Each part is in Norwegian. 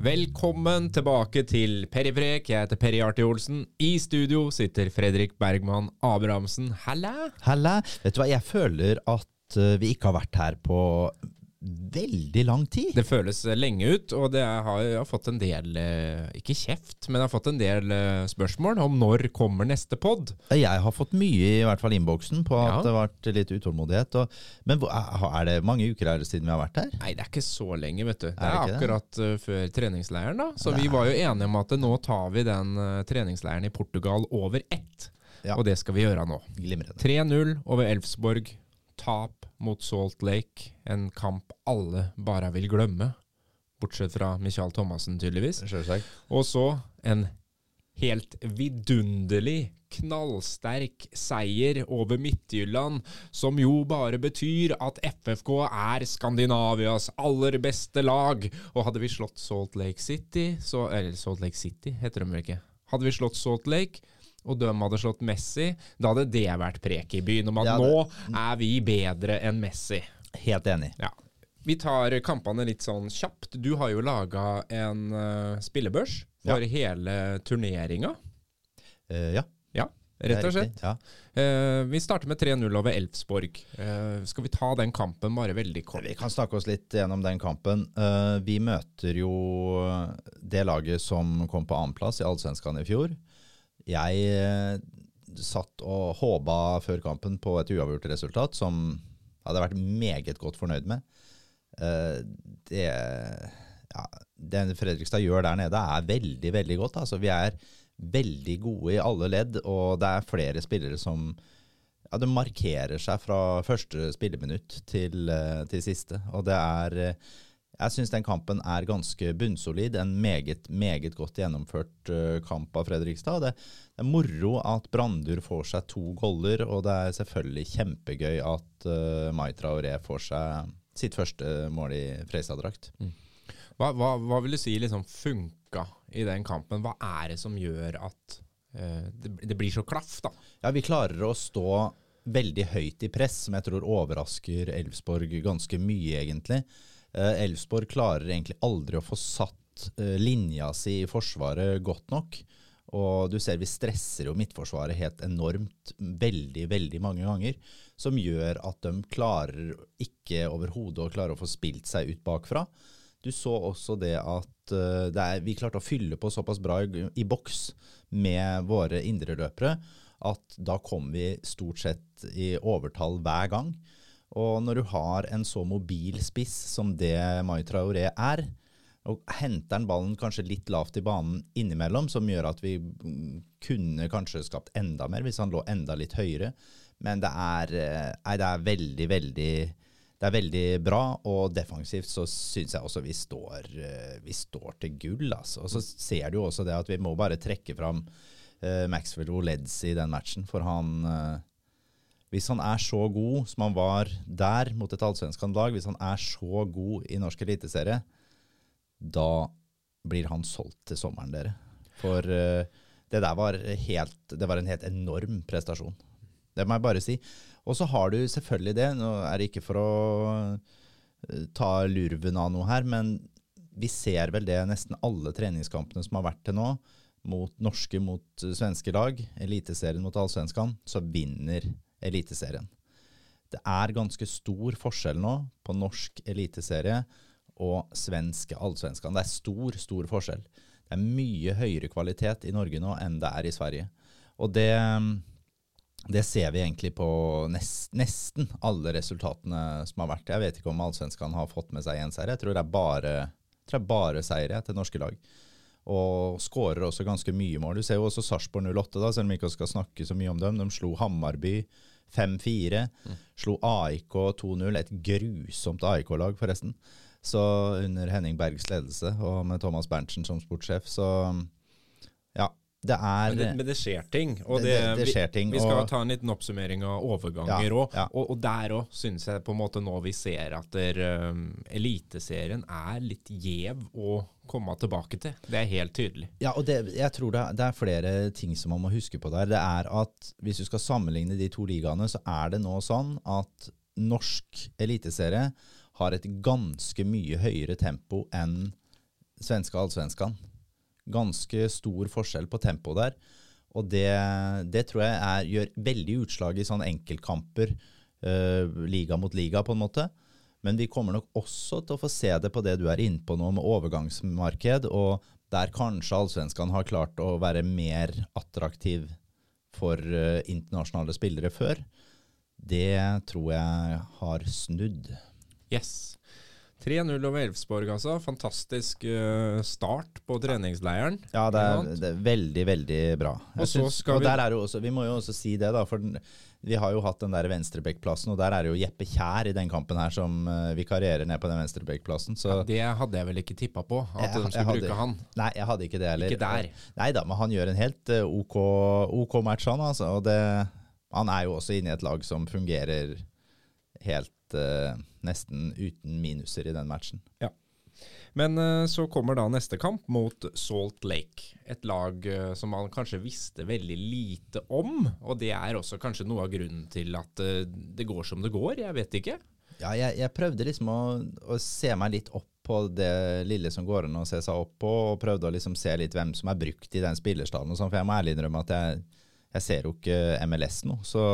Velkommen tilbake til Periprek. Jeg heter Peri Arti Olsen. I studio sitter Fredrik Bergman Abrahamsen. Halla! Halla. Vet du hva, jeg føler at eh, vi ikke har vært her på veldig lang tid. Det føles lenge ut, og det har, jeg har fått en del eh, Ikke kjeft, men jeg har fått en del eh, spørsmål om når kommer neste pod. Jeg har fått mye, i hvert fall innboksen, på at Ja. det har vært litt utålmodighet. Og, men er det mange uker her siden vi har vært her? Nei, det er ikke så lenge, vet du. Det Er er, det akkurat det? eh, før treningsleiren, da. Så vi var jo enige om at nå tar vi den eh, treningsleiren i Portugal over ett. Ja. Og det skal vi gjøre nå. 3-0 over Elfsborg. Tap mot Salt Lake. En kamp alle bare vil glemme. Bortsett fra Michael Thomassen, tydeligvis. Selvsagt. Og så en helt vidunderlig, knallsterk seier over Midtjylland, som jo bare betyr at FFK er Skandinavias aller beste lag. Og hadde vi slått Salt Lake City, så Eller Salt Lake City, heter de vel ikke. Hadde vi slått Salt Lake, og de hadde slått Messi, da hadde det vært prek i byen om at Ja, nå er vi bedre enn Messi. Helt enig. Ja. Vi tar kampene litt sånn kjapt. Du har jo laga en uh, spillebørs for hele turneringa. Uh, ja, Ja, er rett og slett. Ja. Uh, vi starter med 3-0 over Elfsborg. Eh, skal vi ta den kampen bare veldig kort? Vi kan snakke oss litt gjennom den kampen. Eh, vi møter jo det laget som kom på annenplass i Allsvenskan i fjor. Jeg eh, satt og håpa før kampen på et uavgjort resultat, som jeg hadde vært meget godt fornøyd med. Eh, det, ja, det Fredrikstad gjør der nede, er veldig, veldig godt. Altså, vi er veldig gode i alle ledd, og det er flere spillere som ja, det markerer seg fra første spilleminutt til, eh, til siste. Og det er Jeg syns den kampen er ganske bunnsolid. En meget, meget godt gjennomført eh, kamp av Fredrikstad. Det, det er moro at Brandur får seg to goller, og det er selvfølgelig kjempegøy at uh, Mai Traoré får seg sitt første mål i Freistad-drakt. Hva, hva, hva vil du si liksom funka i den kampen? Hva er det som gjør at uh, det, det blir så klaff, da? Ja, vi klarer å stå veldig høyt i press, som jeg tror overrasker Elfsborg ganske mye, egentlig. Eh, Elfsborg klarer egentlig aldri å få satt eh, linja si i forsvaret godt nok. Og du ser vi stresser jo midtforsvaret helt enormt veldig, veldig mange ganger. Som gjør at de klarer ikke overhodet å klare å få spilt seg ut bakfra. Du så også det at eh, det er, vi klarte å fylle på såpass bra i, i boks med våre indreløpere at da kom vi stort sett i overtall hver gang. Og når du har en så mobil spiss som det Mai Traoré er, og henter han ballen kanskje litt lavt i banen innimellom, som gjør at vi kunne kanskje skapt enda mer hvis han lå enda litt høyere. Men det er, eh, nei, det er veldig, veldig det er veldig bra, og defensivt så syns jeg også vi står, eh, vi står til gull. Altså. Og så ser du jo også det at vi må bare trekke fram uh, Maxwell Oleds i den matchen. For han eh, Hvis han er så god som han var der mot et allsvenskan lag, hvis han er så god i norsk eliteserie, da blir han solgt til sommeren, dere. For uh, det der var, helt, det var en helt enorm prestasjon. Det må jeg bare si. Og så har du selvfølgelig det, nå er det ikke for å eh, ta lurven av noe her, men vi ser vel det nesten alle treningskampene som har vært til nå, mot norske mot svenske lag, Eliteserien mot Allsvenskan, så vinner Eliteserien. Det er ganske stor forskjell nå på norsk eliteserie og svenske allsvenskan. Det er stor, stor forskjell. Det er mye høyere kvalitet i Norge nå enn det er i Sverige. Og det, det ser vi egentlig på nest, nesten alle resultatene som har vært. Jeg vet ikke om allsvenskan har fått med seg én seier. Jeg tror det er bare, det er bare seire til norske lag. Og skårer også ganske mye mål. Du ser jo også Sarpsborg 08, da, selv om vi ikke skal snakke så mye om dem. De slo Hammarby 5-4. Slo AIK 2-0. Et grusomt AIK-lag, forresten. Så under Henning Bergs ledelse, og med Thomas Berntsen som sportssjef. Så ja, det er Men det, men det skjer ting. Og Det- det- vi- skjer ting, Vi, skal og- ta en liten oppsummering av overganger òg. ja. Og, og der òg syns jeg på en måte nå vi ser at der, um, Eliteserien er litt gjev å komme tilbake til. Det er helt tydelig. Ja, og det, jeg tror det, det er flere ting som man må huske på der. Det er at hvis du skal sammenligne de to ligaene, så er det nå sånn at norsk eliteserie har et ganske mye høyere tempo enn svenske allsvenskan. Ganske stor forskjell på tempo der. Og det, det tror jeg er, gjør veldig utslag i sånne enkeltkamper, eh, liga mot liga, på en måte. Men vi kommer nok også til å få se det på det du er inne på nå, med overgangsmarked, og der kanskje allsvenskene har klart å være mer attraktiv for eh, internasjonale spillere før. Det tror jeg har snudd. Yes. 3-0 over Elfsborg, altså. Fantastisk uh, start på treningsleiren. Ja, det er, det er veldig, veldig bra. Og så synes, skal og vi- der er jo også, vi må jo også si det, da. For den, vi har jo hatt den der venstrebekkplassen, og der er det jo Jeppe Kjær i den kampen her som uh, vikarierer ned på den venstrebekkplassen. Ja, Det hadde jeg vel ikke tippa på, at Jeg- de skulle hadde- bruke han. Nei, jeg hadde ikke det heller. Ikke der. Nei da, men han gjør en helt eh, OK, OK match, han altså. Og det, han er jo også inne i et lag som fungerer helt eh, nesten uten minuser i den matchen. Men eh, så kommer da neste kamp mot Salt Lake. Et lag eh, som man kanskje visste veldig lite om. Og det er også kanskje noe av grunnen til at eh, det går som det går. Jeg vet ikke. Ja, jeg, jeg prøvde liksom å, å se meg litt opp på det lille som går an å se seg opp på, og prøvde å liksom se litt hvem som er brukt i den spillerstallen og sånn, for jeg må ærlig innrømme at jeg, jeg ser jo ikke MLS nå, så,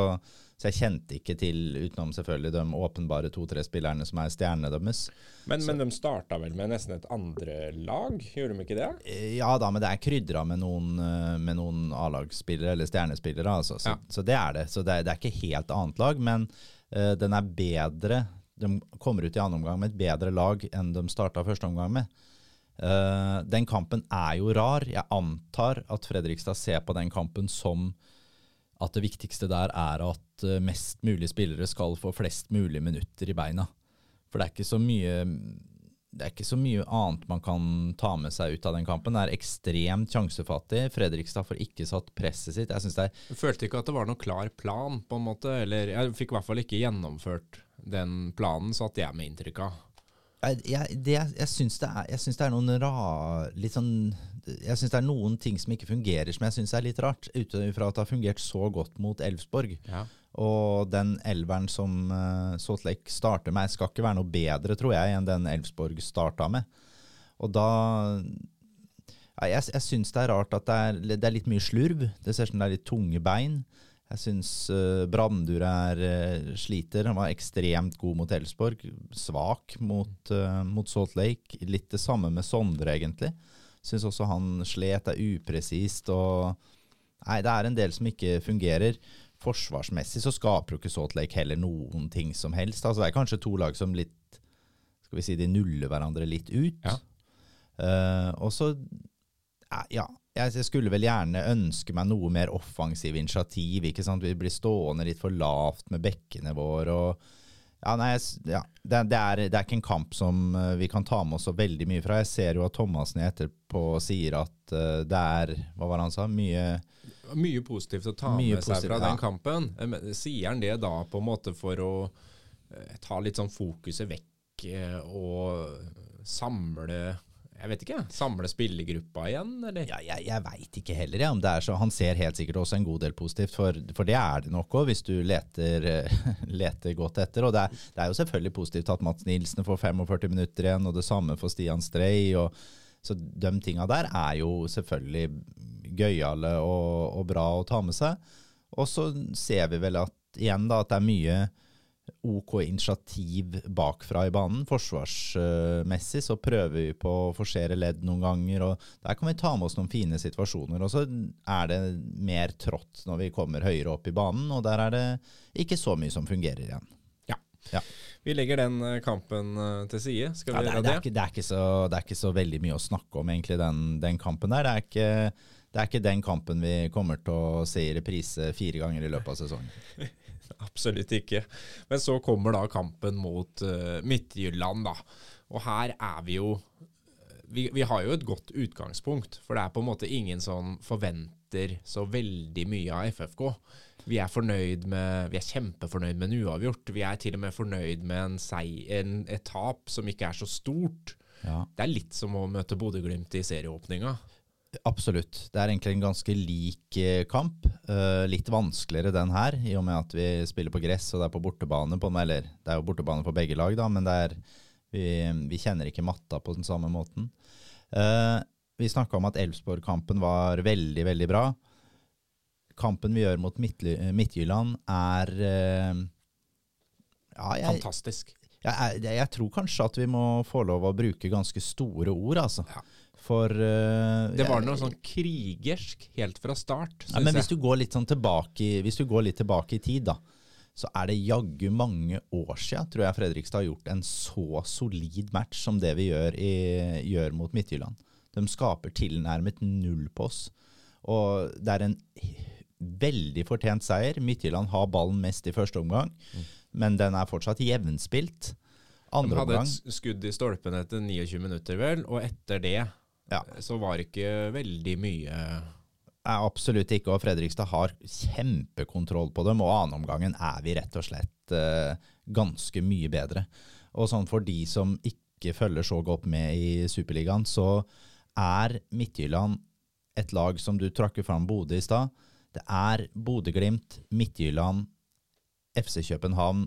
så jeg kjente ikke til, utenom selvfølgelig de åpenbare to-tre spillerne som er stjernene deres. Men, men de starta vel med nesten et andre lag, gjorde de ikke det? Eh, Ja da, men det er krydra med noen, eh, med noen A-lagsspillere eller stjernespillere. Altså. Så, Ja. så det er det. Så det, er- det er ikke helt annet lag, men uh, den er bedre. De kommer ut i andre omgang med et bedre lag enn de starta første omgang med. Uh, den kampen er jo rar. Jeg antar at Fredrikstad ser på den kampen som at det viktigste der er at eh, mest mulig spillere skal få flest mulig minutter i beina. For det er ikke så mye det er ikke så mye annet man kan ta med seg ut av den kampen. Det er ekstremt sjansefattig. Fredrikstad får ikke satt presset sitt. Jeg synes det er følte ikke at det var noen klar plan, på en måte. Eller jeg fikk i hvert fall ikke gjennomført den planen, satt jeg med inntrykk av. Jeg, jeg, det, jeg, syns det det er noen ra... Litt sånn Jeg syns det er noen ting som ikke fungerer, som jeg syns er litt rart. Ut ifra at det har fungert så godt mot Elfsborg. Ja. Og den elveren som uh, Salt Lake starter med, skal ikke være noe bedre, tror jeg, enn den Elfsborg starta med. Og da ja, Jeg, jeg syns det er rart at det er, det er litt mye slurv. Det ser ut som det er litt tunge bein. Jeg syns uh, Brandur er uh, sliter. Han var ekstremt god mot Elfsborg. Svak mot, uh, mot Salt Lake. Litt det samme med Sondre, egentlig. Syns også han slet, er upresist og Nei, det er en del som ikke fungerer. Forsvarsmessig så skaper jo ikke Salt Lake heller noen ting som helst. Altså, det er kanskje to lag som litt Skal vi si de nuller hverandre litt ut. Ja. Uh, og så ja, jeg skulle vel gjerne ønske meg noe mer offensiv initiativ. ikke sant? Vi blir stående litt for lavt med bekkene våre. og ja, nei, ja. Det, det, er, det er ikke en kamp som eh, vi kan ta med oss så veldig mye fra. Jeg ser jo at Thomassen etterpå sier at eh, det er Hva var det han sa? Mye Mye positivt å ta Mye med seg positivt, fra ja. den kampen. Eh, Sier han det da på en måte for å eh, ta litt sånn fokuset vekk eh, og samle Jeg vet ikke. Samle spillergruppa igjen, eller? Ja, jeg, jeg veit ikke heller ja, om det er så. Han ser helt sikkert også en god del positivt, for, for det er det nok òg, hvis du leter, leter godt etter. Og det er, det er jo selvfølgelig positivt at Mats Nilsen får 45 minutter igjen, og det samme for Stian Strei. Og, så de tinga der er jo selvfølgelig gøyale og, og bra å ta med seg. Og så ser vi vel at igjen da, at det er mye OK initiativ bakfra i banen. Forsvarsmessig så prøver vi på å forsere ledd noen ganger, og der kan vi ta med oss noen fine situasjoner. Og så er det mer trått når vi kommer høyere opp i banen, og der er det ikke så mye som fungerer igjen. Ja. Ja. Vi legger den eh, kampen eh, til side. Skal Ja, det, er, det, det? er ikke, det, er så, det er ikke så veldig mye å snakke om, egentlig, den, den kampen der. Det er, ikke, det er ikke den kampen vi kommer til å se i reprise fire ganger i løpet av sesongen. Absolutt ikke. Men så kommer da kampen mot uh, Midtjylland, da. Og her er vi jo vi, vi har jo et godt utgangspunkt, for det er på en måte ingen som forventer så veldig mye av FFK. Vi er fornøyd med, vi er kjempefornøyd med en uavgjort. Vi er til og med fornøyd med en sei, en, et tap som ikke er så stort. Ja. Det er litt som å møte Bodø-Glimt i serieåpninga. Absolutt. Det er egentlig en ganske lik eh, kamp. Uh, litt vanskeligere den her, i og med at vi spiller på gress og det er på bortebane. på Eller det er jo bortebane på begge lag, da, men er, vi, vi kjenner ikke matta på den samme måten. Uh, vi snakka om at Elfsborg-kampen var veldig, veldig bra. Kampen vi gjør mot Midtly- Midtjylland, er eh, ja, jeg, Fantastisk. jeg, jeg, jeg tror kanskje at vi må få lov å bruke ganske store ord, altså. Ja. For uh, Det var noe sånn krigersk helt fra start, ja, Men hvis du sånn tilbake Hvis du går litt tilbake i tid, da, så er det jaggu mange år siden tror jeg Fredrikstad har gjort en så solid match som det vi gjør, i, gjør mot Midtjylland. De skaper tilnærmet null på oss. Og det er en veldig fortjent seier. Midtjylland har ballen mest i første omgang, men den er fortsatt jevnspilt. De hadde omgang et skudd i stolpen etter 29 minutter, vel, og etter det Ja. så var det ikke veldig mye Nei, absolutt ikke. Og Fredrikstad har kjempekontroll på dem. Og annenomgangen er vi rett og slett uh, ganske mye bedre. Og sånn for de som ikke følger så godt med i Superligaen, så er Midtjylland et lag som du trakk fram Bodø i stad. Det er Bodø-Glimt, Midtjylland, FC København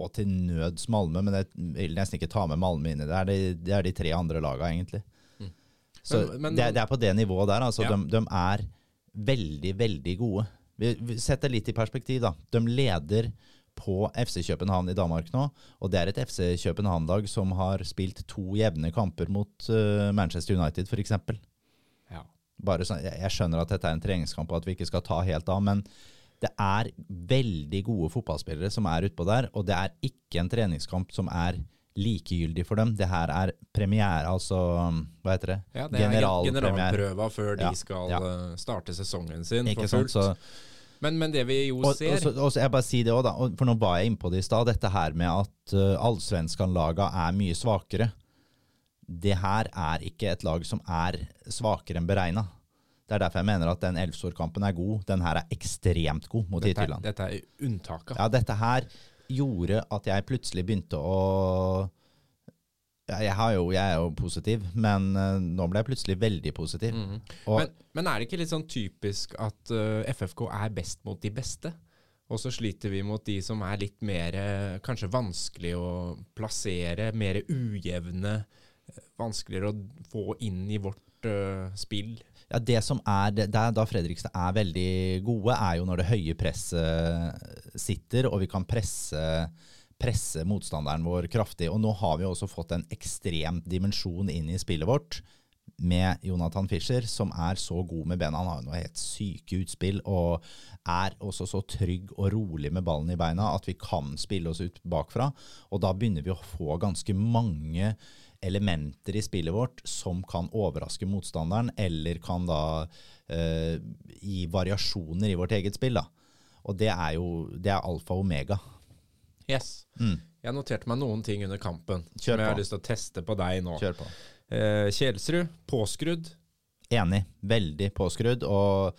og til nøds Malmö, men jeg vil nesten ikke ta med Malmö inn i det. Det de, det er de tre andre lagene, egentlig. Så Men- men- det, det er på det nivået der. Altså, Ja. de, de er veldig, veldig gode. Vi, vi setter litt i perspektiv, da. De leder på FC København i Danmark nå, og det er et FC København-lag som har spilt to jevne kamper mot uh, Manchester United, f.eks. Bare sånn, jeg, skjønner at dette er en treningskamp og at vi ikke skal ta helt av, men det er veldig gode fotballspillere som er utpå der, og det er ikke en treningskamp som er likegyldig for dem. Det her er premiere, altså Hva heter det? ja det er gen- Generalpremiere. generalprøva før de Ja, skal ja. eh, starte sesongen sin Ikke for fullt. Så, Men, men det vi jo og, ser og, så, og så jeg bare si det også, da, for nå var jeg innpå det i stad, dette her med at uh, allsvenskan-laga er mye svakere. Det her er ikke et lag som er svakere enn beregna. Det er derfor jeg mener at den Elfsborg-kampen er god. Den her er ekstremt god mot dette, er- dette er unntaket. Ja, dette her gjorde at jeg plutselig begynte å jeg, har jo, jeg er jo positiv, men eh, nå ble jeg plutselig veldig positiv. Mm Og, Men, men er det ikke litt sånn typisk at uh, FFK er best mot de beste? Og så sliter vi mot de som er litt mer eh, kanskje vanskelig å plassere, mer ujevne, eh, vanskeligere å få inn i vårt uh, spill. Ja, det som er, der, Da Fredrikstad er veldig gode, er jo når det høye presset sitter, og vi kan presse, presse motstanderen vår kraftig. Og nå har vi også fått en ekstrem dimensjon inn i spillet vårt med Jonathan Fischer, som er så god med bena. Han har jo noe helt syke utspill og er også så trygg og rolig med ballen i beina at vi kan spille oss ut bakfra. Og da begynner vi å få ganske mange elementer i spillet vårt som kan overraske motstanderen, eller kan da eh, gi variasjoner i vårt eget spill. da. Og det er jo det er alfa og omega. Yes. Mm. Jeg noterte meg noen ting under kampen Kjør som jeg har lyst til å teste på deg nå. Kjør på. Eh, Kjelsrud, påskrudd. Enig. Veldig påskrudd. Og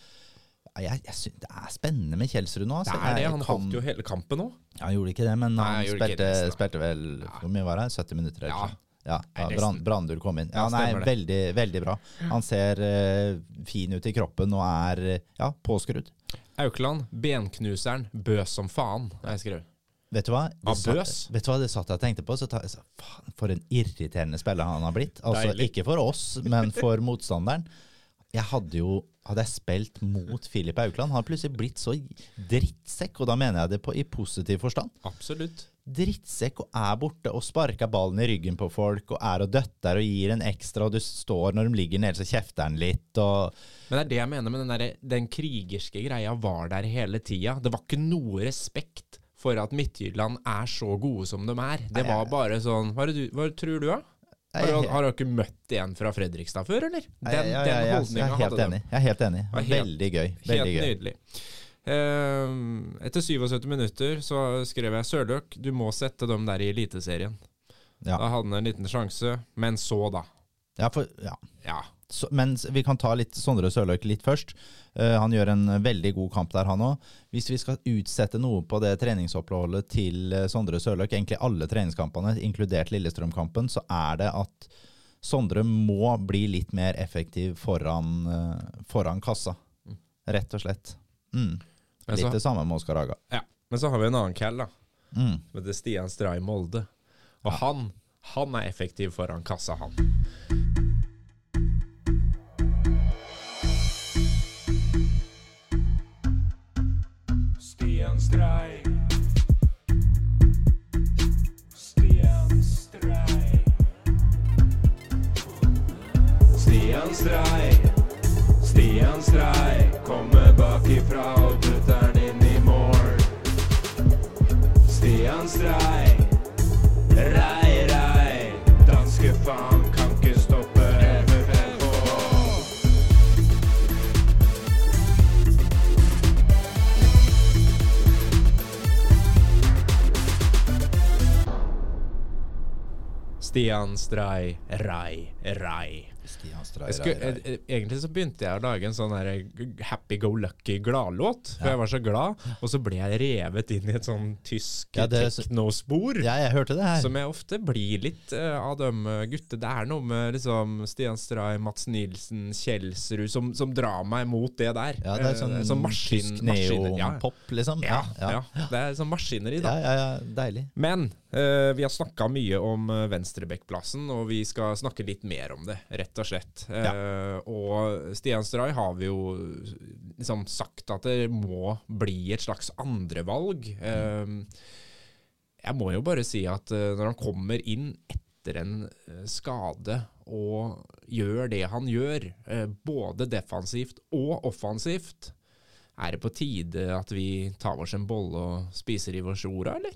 jeg, jeg synes det er spennende med Kjelsrud nå. Det altså. er det. Han holdt jo hele kampen nå. Han gjorde ikke det, men han Nei, spilte, det, spilte vel Hvor mye var det? 70 minutter? eller Ja. Ja, da Brandur kom inn. Ja, Ja, nei, veldig, veldig bra. Han ser uh, fin ut i kroppen og er eh, ja, påskrudd. Aukland, benknuseren, bøs som faen, har jeg skrevet. Vet du hva? Det satt-? Vet du hva det satt jeg og tenkte på? Så ta, så, faen, for en irriterende spiller han har blitt. Altså, Deilig. ikke for oss, men for motstanderen. Jeg hadde jo Hadde jeg spilt mot Filip Aukland, hadde har plutselig blitt så drittsekk, og da mener jeg det på, i positiv forstand. Absolutt. Drittsekk og er borte og sparker ballen i ryggen på folk og er og døtter og gir en ekstra, og du står når de ligger nede, så kjefter han litt og Men det er det jeg mener med den, der, den krigerske greia var der hele tida. Det var ikke noe respekt for at Midtjylland er så gode som de er. Det var bare sånn Hva, du, hva tror du, da? Har, dere du- har du ikke møtt en fra Fredrikstad før, eller? Den, jeg, jeg, jeg, den jeg, holdninga er helt hadde de. enig. Jeg er helt enig. Veldig gøy. Veldig. Helt gøy. nydelig. Eh, etter 77 minutter så skrev jeg Sørløk, du må sette dem der i Eliteserien. Ja. Da hadde han en liten sjanse, men så, da. Ja, for, ja. Ja. Så, men vi kan ta litt Sondre Sørløk litt først. Uh, han gjør en veldig god kamp der, han òg. Hvis vi skal utsette noe på det treningsoppholdet til eh, Sondre Sørløk, egentlig alle treningskampene, inkludert Lillestrøm-kampen, så er det at Sondre må bli litt mer effektiv foran, uh, foran kassa. Rett og slett. Mm. Men så, Litt det samme med Oskar Haga. Ja. Men så har vi en annen cal, da. Mm. Som heter Stian Stray Molde. Og ja. han, han er effektiv foran kassa, han. Stian Stray. Stian Stray. Stian Stray. Stian Stray. Kommer bakifra og Stian Stray, rei, rei, danske faen kan ikke stoppe. MFK. Stian Stray, rai, rai. Eh, egentlig så begynte jeg å lage en sånn her happy-go-lucky gladlåt, for Ja. jeg var så glad. Og så ble jeg revet inn i et sånn tysk Ja, teknospor. Ja, jeg hørte det her. Som jeg ofte blir litt uh, av de gutter. Det er noe med liksom Stian Stray, Mats Nilsen, Kjelsrud som, som drar meg mot det der. ja, det er sånn, sånn, sånn maskin, tysk neopop, liksom. Ja, ja. Det er sånn maskineri, da. ja, ja, deilig. Men eh, vi har snakka mye om uh, venstrebekkplassen, og vi skal snakke litt mer om det, rett og slett. Ja. Og Stian Stray har vi jo liksom sagt at det må bli et slags andrevalg. Mm. jeg må jo bare si at eh, når han kommer inn etter en eh, skade og gjør det han gjør, eh, både defensivt og offensivt, er det på tide at vi tar oss en bolle og spiser i vårs jorda, eller?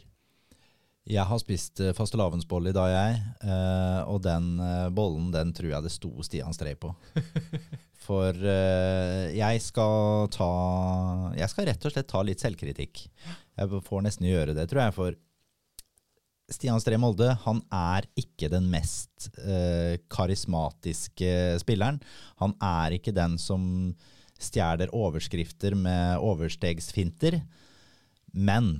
Jeg har spist uh, fastelavnsbolle i dag, jeg. eh, og den eh, bollen, den tror jeg det sto Stian Strei på. For eh, jeg skal ta Jeg skal rett og slett ta litt selvkritikk. Jeg får nesten gjøre det, tror jeg. For Stian Strei Molde han er ikke den mest eh, karismatiske spilleren. Han er ikke den som stjeler overskrifter med overstegsfinter. Men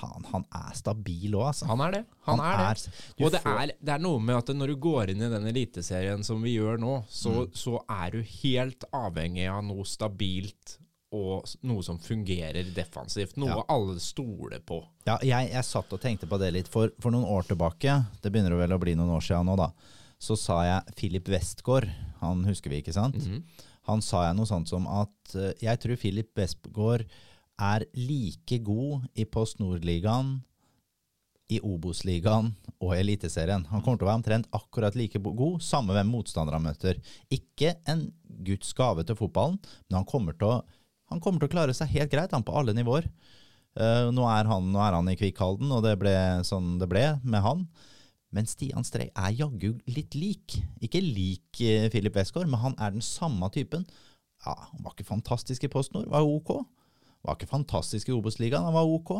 faen, han er stabil òg, altså. Han er det. Han, er det. du Og det er, det er noe med at når du går inn i den eliteserien som vi gjør nå, så, Mm. så er du helt avhengig av noe stabilt og noe som fungerer defensivt. Noe Ja. alle stoler på. Ja, jeg, jeg satt og tenkte på det litt. For, for noen år tilbake, det begynner vel å bli noen år siden nå, da, så sa jeg Philip Westgård. Han husker vi, ikke sant? Mhm. Han sa jeg noe sånt som at eh, jeg tror Philip Westgård er like god i Post Nord-ligaen, i Obos-ligaen og i Eliteserien. Han kommer til å være omtrent akkurat like god, samme hvem motstander han møter. Ikke en Guds gave til fotballen, men han kommer til å, kommer til å klare seg helt greit han på alle nivåer. Uh, nå, er han, nå er han i Kvikkhalden, og det ble sånn det ble med han. Men Stian Strei er jaggu litt lik. Ikke lik eh, Philip Westgård, men han er den samme typen. Ja, Han var ikke fantastisk i Post Nord, var ok. Var ikke fantastisk i Obos-ligaen, han var ok.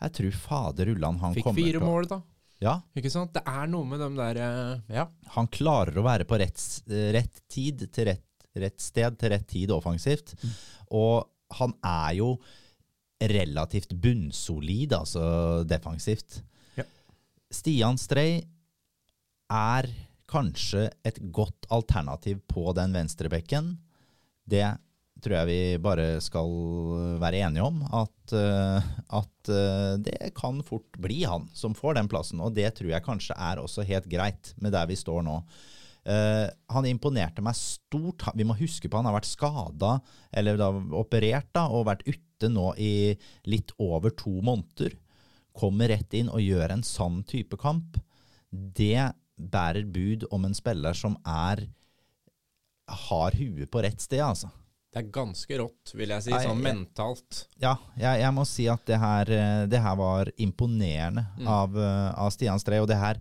Jeg tror fader ullan han Fikk kommer fire til å mål, da. Ja, Ikke sant? Det er noe med dem der eh, Ja. han klarer å være på rett, eh, rett tid til rett, rett sted til rett tid offensivt. Og han er jo relativt bunnsolid, altså defensivt. Ja. Stian Strei er kanskje et godt alternativ på den venstrebekken. Det tror jeg vi bare skal være enige om. At, eh, at eh, det kan fort bli han som får den plassen. Og det tror jeg kanskje er også helt greit med der vi står nå. Uh, han imponerte meg stort. Vi må huske på han har vært skada, eller da operert, da, og vært ute nå i litt over to måneder. Kommer rett inn og gjør en sann type kamp. Det bærer bud om en spiller som er har huet på rett sted, altså. Det er ganske rått, vil jeg si, Nei, sånn mentalt. Ja, jeg, jeg må si at det her, eh, det her var imponerende Mm. av, eh, av Stian Strei. Og det her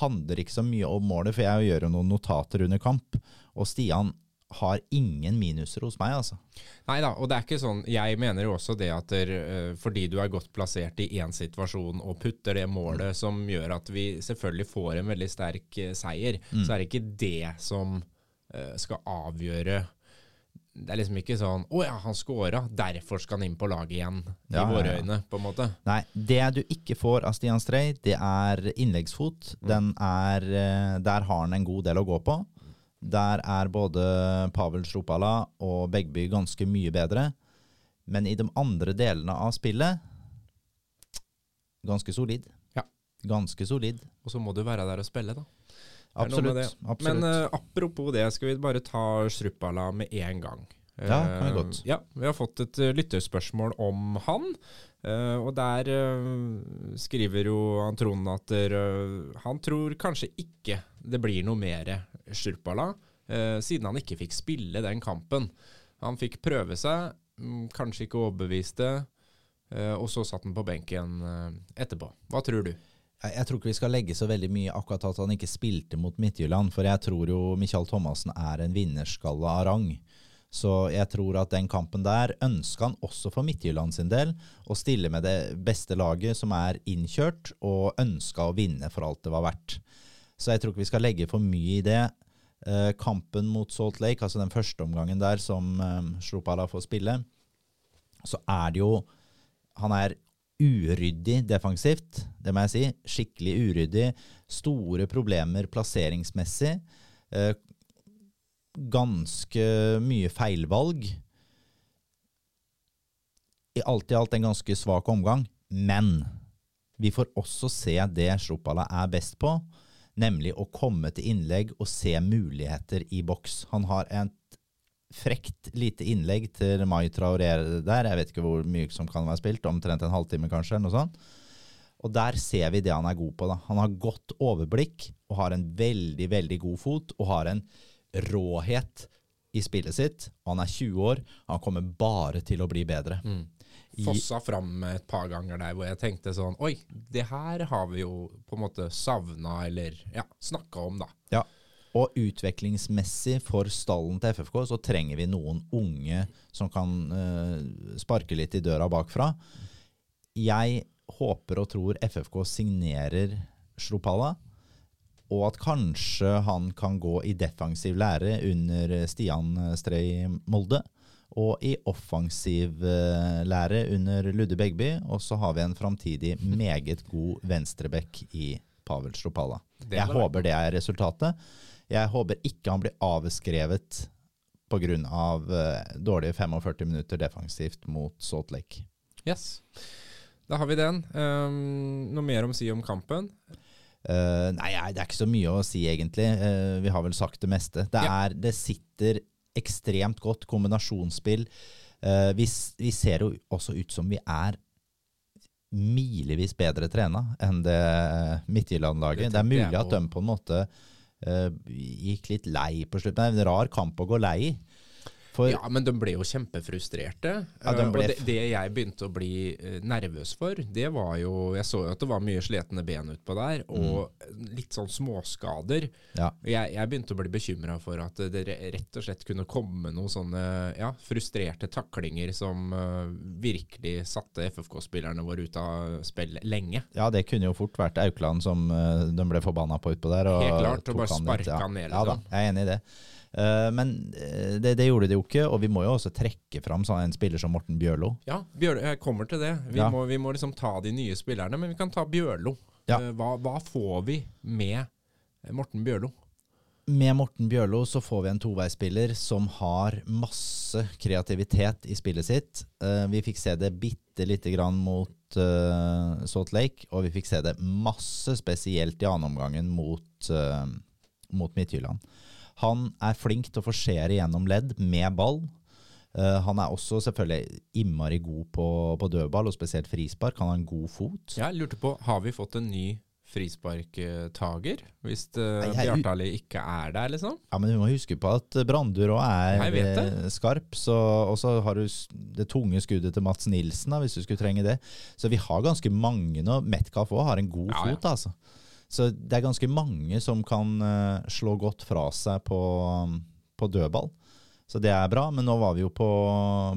handler ikke så mye om målet, for jeg gjør jo noen notater under kamp. Og Stian har ingen minuser hos meg, altså. Nei da, og det er ikke sånn Jeg mener jo også det at der, eh, fordi du er godt plassert i én situasjon og putter det målet som gjør at vi selvfølgelig får en veldig sterk seier, Mm. så er det ikke det som skal avgjøre Det er liksom ikke sånn 'Å ja, han scora, derfor skal han inn på laget igjen', Ja, i våre øyne, på en måte. Nei, det du ikke får av Stian Strei, det er innleggsfot. Den er, eh, der har han en god del å gå på. Der er både Pavel Stropala og Begby ganske mye bedre. Men i de andre delene av spillet ganske solid. Ja. Ganske solid. Og så må du være der og spille, da. Absolutt. det. absolutt. Men uh, apropos det, skal vi bare ta Struppala med en gang. Ja, kan vi Eh, godt. Ja, Vi har fått et uh, lytterspørsmål om han. og der skriver jo han Trond at han tror kanskje ikke det blir noe mer Sjurpala, eh, siden han ikke fikk spille den kampen. Han fikk prøve seg, um, kanskje ikke overbeviste, og så satt han på benken etterpå. Hva tror du? Jeg, tror ikke vi skal legge så veldig mye akkurat at han ikke spilte mot Midtjylland, for jeg tror jo Michael Thomassen er en vinnerskalle av rang. Så jeg tror at den kampen der ønska han også for Midtjylland sin del å stille med det beste laget som er innkjørt, og ønska å vinne for alt det var verdt. Så jeg tror ikke vi skal legge for mye i det. Eh, kampen mot Salt Lake, altså den første omgangen der som eh, Shrupala får spille, så er det jo Han er uryddig defensivt, det må jeg si. Skikkelig uryddig. Store problemer plasseringsmessig. Eh, ganske mye feilvalg. I alt i alt en ganske svak omgang, men vi får også se det Sjopala er best på, nemlig å komme til innlegg og se muligheter i boks. Han har et frekt lite innlegg til Mai Traoré der, jeg vet ikke hvor mye som kan være spilt, omtrent en halvtime kanskje, eller noe sånt. Og der ser vi det han er god på. da. Han har godt overblikk og har en veldig, veldig god fot, og har en råhet i spillet sitt. Han er 20 år. Han kommer bare til å bli bedre. Mm. Fossa fram et par ganger der hvor jeg tenkte sånn Oi, det her har vi jo på en måte savna eller ja, snakka om, da. Ja. Og utviklingsmessig for stallen til FFK så trenger vi noen unge som kan uh, sparke litt i døra bakfra. Jeg håper og tror FFK signerer Slopala og at kanskje han kan gå i defensiv lære under Stian Strøy Molde. Og i offensiv eh, lære under Ludde Begby. Og så har vi en framtidig meget god venstreback i Pavel Slopala. Jeg håper det er resultatet. Jeg håper ikke han blir avskrevet pga. Av uh, dårlige 45 minutter defensivt mot Salt Lake. Yes. Da har vi den. Um, noe mer om å si om kampen? Uh, nei, det er ikke så mye å si, egentlig. Uh, vi har vel sagt det meste. Det, er, det sitter ekstremt godt kombinasjonsspill. Uh, vi, vi, ser jo også ut som vi er milevis bedre trena enn det Midtjylland-laget. Det, det, er mulig at de på en måte gikk litt lei på slutten. En rar kamp å gå lei i. For, ja, men de ble jo kjempefrustrerte. Ja, de ble... Og det, det, jeg begynte å bli uh, nervøs for, det var jo Jeg så jo at det var mye sletne ben utpå der, og mm. litt sånn småskader. Ja. Jeg, jeg, begynte å bli bekymra for at det rett og slett kunne komme noen sånne ja, frustrerte taklinger som uh, virkelig satte FFK-spillerne våre ut av spill lenge. Ja, det kunne jo fort vært Aukland som de ble forbanna på utpå der. Helt klart, og bare sparka han ned. Liksom. Ja da, liksom. jeg er enig i det. Uh, men eh, det, det, gjorde de jo ikke, og vi må jo også trekke fram sånn en spiller som Morten Bjørlo. Ja, Bjørlo, jeg kommer til det. Vi, ja. må, vi, må, liksom ta de nye spillerne, men vi kan ta Bjørlo. Ja. Uh, hva, hva, får vi med Morten Bjørlo? Med Morten Bjørlo så får vi en toveispiller som har masse kreativitet i spillet sitt. Vi fikk se det bitte lite grann mot Salt Lake, og vi fikk se det masse spesielt i annenomgangen mot, mot Midtjylland. Han er flink til å forsere gjennom ledd med ball. Uh, han er også selvfølgelig innmari god på, på, dødball, og spesielt frispark. Han har en god fot. Jeg lurte på, Har vi fått en ny frisparktager? Hvis uh, Bjartali ikke er der, liksom? Ja, men du må huske på at Brandur òg er eh, skarp. Og så har du det tunge skuddet til Mats Nilsen, da, hvis du skulle trenge det. Så vi har ganske mange nå. Metcalf òg har en god ja, fot, ja. altså. Så det er ganske mange som kan uh, slå godt fra seg på, på, dødball. Så det er bra. Men nå var vi jo på,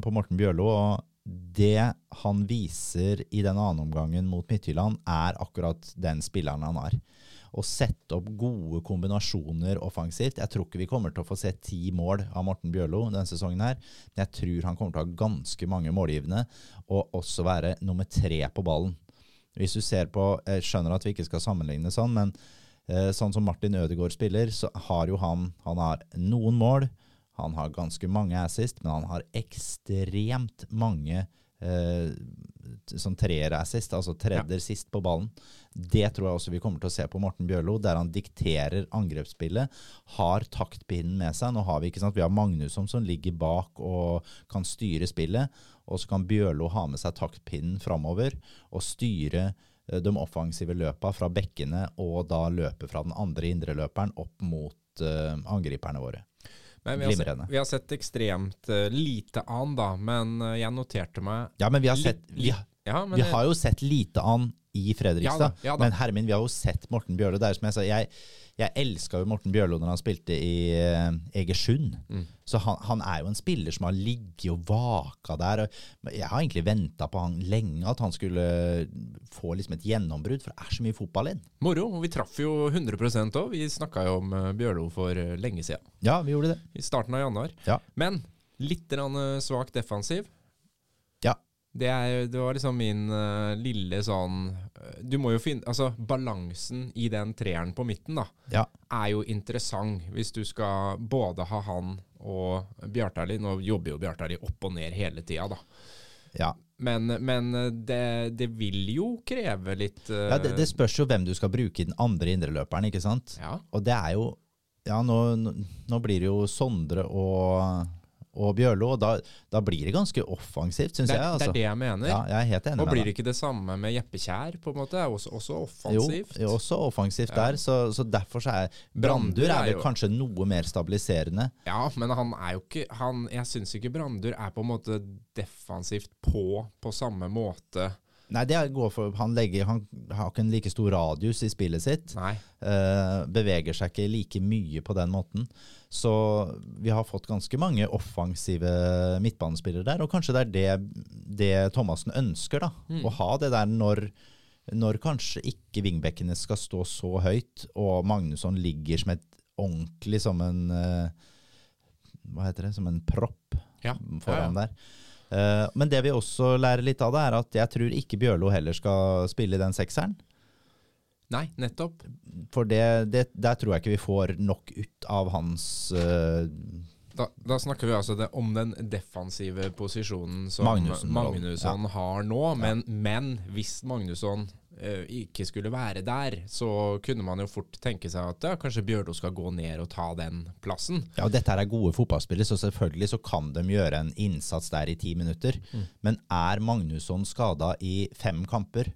på Morten Bjørlo, og det han viser i den andre omgangen mot Midtjylland, er akkurat den spilleren han er. Å sette opp gode kombinasjoner offensivt. Jeg tror ikke vi kommer til å få se ti mål av Morten Bjørlo denne sesongen, her, men jeg tror han kommer til å ha ganske mange målgivende, og også være nummer tre på ballen. Hvis du ser på Jeg skjønner at vi ikke skal sammenligne sånn, men eh, sånn som Martin Ødegaard spiller, så har jo han Han har noen mål, han har ganske mange assist, men han har ekstremt mange eh, sånn treer-assist, altså tredjer ja. sist på ballen. Det tror jeg også vi kommer til å se på Morten Bjørlo, der han dikterer angrepsspillet. Har taktpinnen med seg. Nå har vi ikke sant, vi har Magnusson som ligger bak og kan styre spillet. Og så kan Bjørlo ha med seg taktpinnen framover og styre eh, de offensive løpa fra bekkene, og da løpe fra den andre indreløperen opp mot uh, angriperne våre. Men vi har, sett, vi har sett ekstremt uh, lite an, da. Men uh, jeg noterte meg Ja, men vi har, sett, vi, Ja, men vi har jo sett lite an i Fredrikstad. Ja da, ja da. Men herre min, vi har jo sett Morten Bjørlo. Det er som jeg sa, jeg, jeg elska jo Morten Bjørlo når han spilte i eh, Egersund. Mm. Så han, han er jo en spiller som har ligget og vaka der. Jeg har egentlig venta på han lenge, at han skulle få liksom et gjennombrudd, for det er så mye fotball inn. Moro. og Vi traff jo 100% òg. Vi snakka jo om eh, Bjørlo for eh, lenge siden. Ja, vi gjorde det. I starten av januar. Ja. Men litt svak defensiv. Det, er, det var liksom min uh, lille sånn eh, Du må jo finne Altså, balansen i den treeren på midten, da, Ja. er jo interessant. Hvis du skal både ha han og Bjartali. Nå jobber jo Bjartali opp og ned hele tida, da. ja. Men, men eh, det, det vil jo kreve litt uh, ja det, det spørs jo hvem du skal bruke i den andre indreløperen, ikke sant? ja. Og det er jo Ja, nå, nå blir det jo Sondre og, og Bjørlo, og da, da blir det ganske offensivt, syns jeg. Altså. det er det jeg mener. Ja, jeg er helt enig Og med blir det ikke det samme med Jeppe Kjær, på en måte? Er også, også offensivt? jo, også offensivt Ja. der, så, så derfor så er Brandur er vel kanskje noe mer stabiliserende. Ja, men han er jo ikke han, Jeg syns ikke Brandur er på en måte defensivt på på samme måte. Nei, det går for Han, legger, han har ikke en like stor radius i spillet sitt. Nei. Uh, beveger seg ikke like mye på den måten. Så vi har fått ganske mange offensive midtbanespillere der, og kanskje det er det, det Thomassen ønsker, da. Mm. Å ha det der når, når kanskje ikke vingbekkene skal stå så høyt, og Magnusson ligger som et ordentlig som en eh, Hva heter det? Som en propp Ja. foran ja, ja. der. Eh, men det vi også lærer litt av det, er at jeg tror ikke Bjørlo heller skal spille i den sekseren. Nei, nettopp. For det, det, der tror jeg ikke vi får nok ut av hans uh, Da, da snakker vi altså det, om den defensive posisjonen som Magnusson, Magnusson har nå. Men, men hvis Magnusson uh, ikke skulle være der, så kunne man jo fort tenke seg at ja, kanskje Bjørlo skal gå ned og ta den plassen. Ja, og Dette er gode fotballspillere, så selvfølgelig så kan de gjøre en innsats der i ti minutter. Men er Magnusson skada i fem kamper,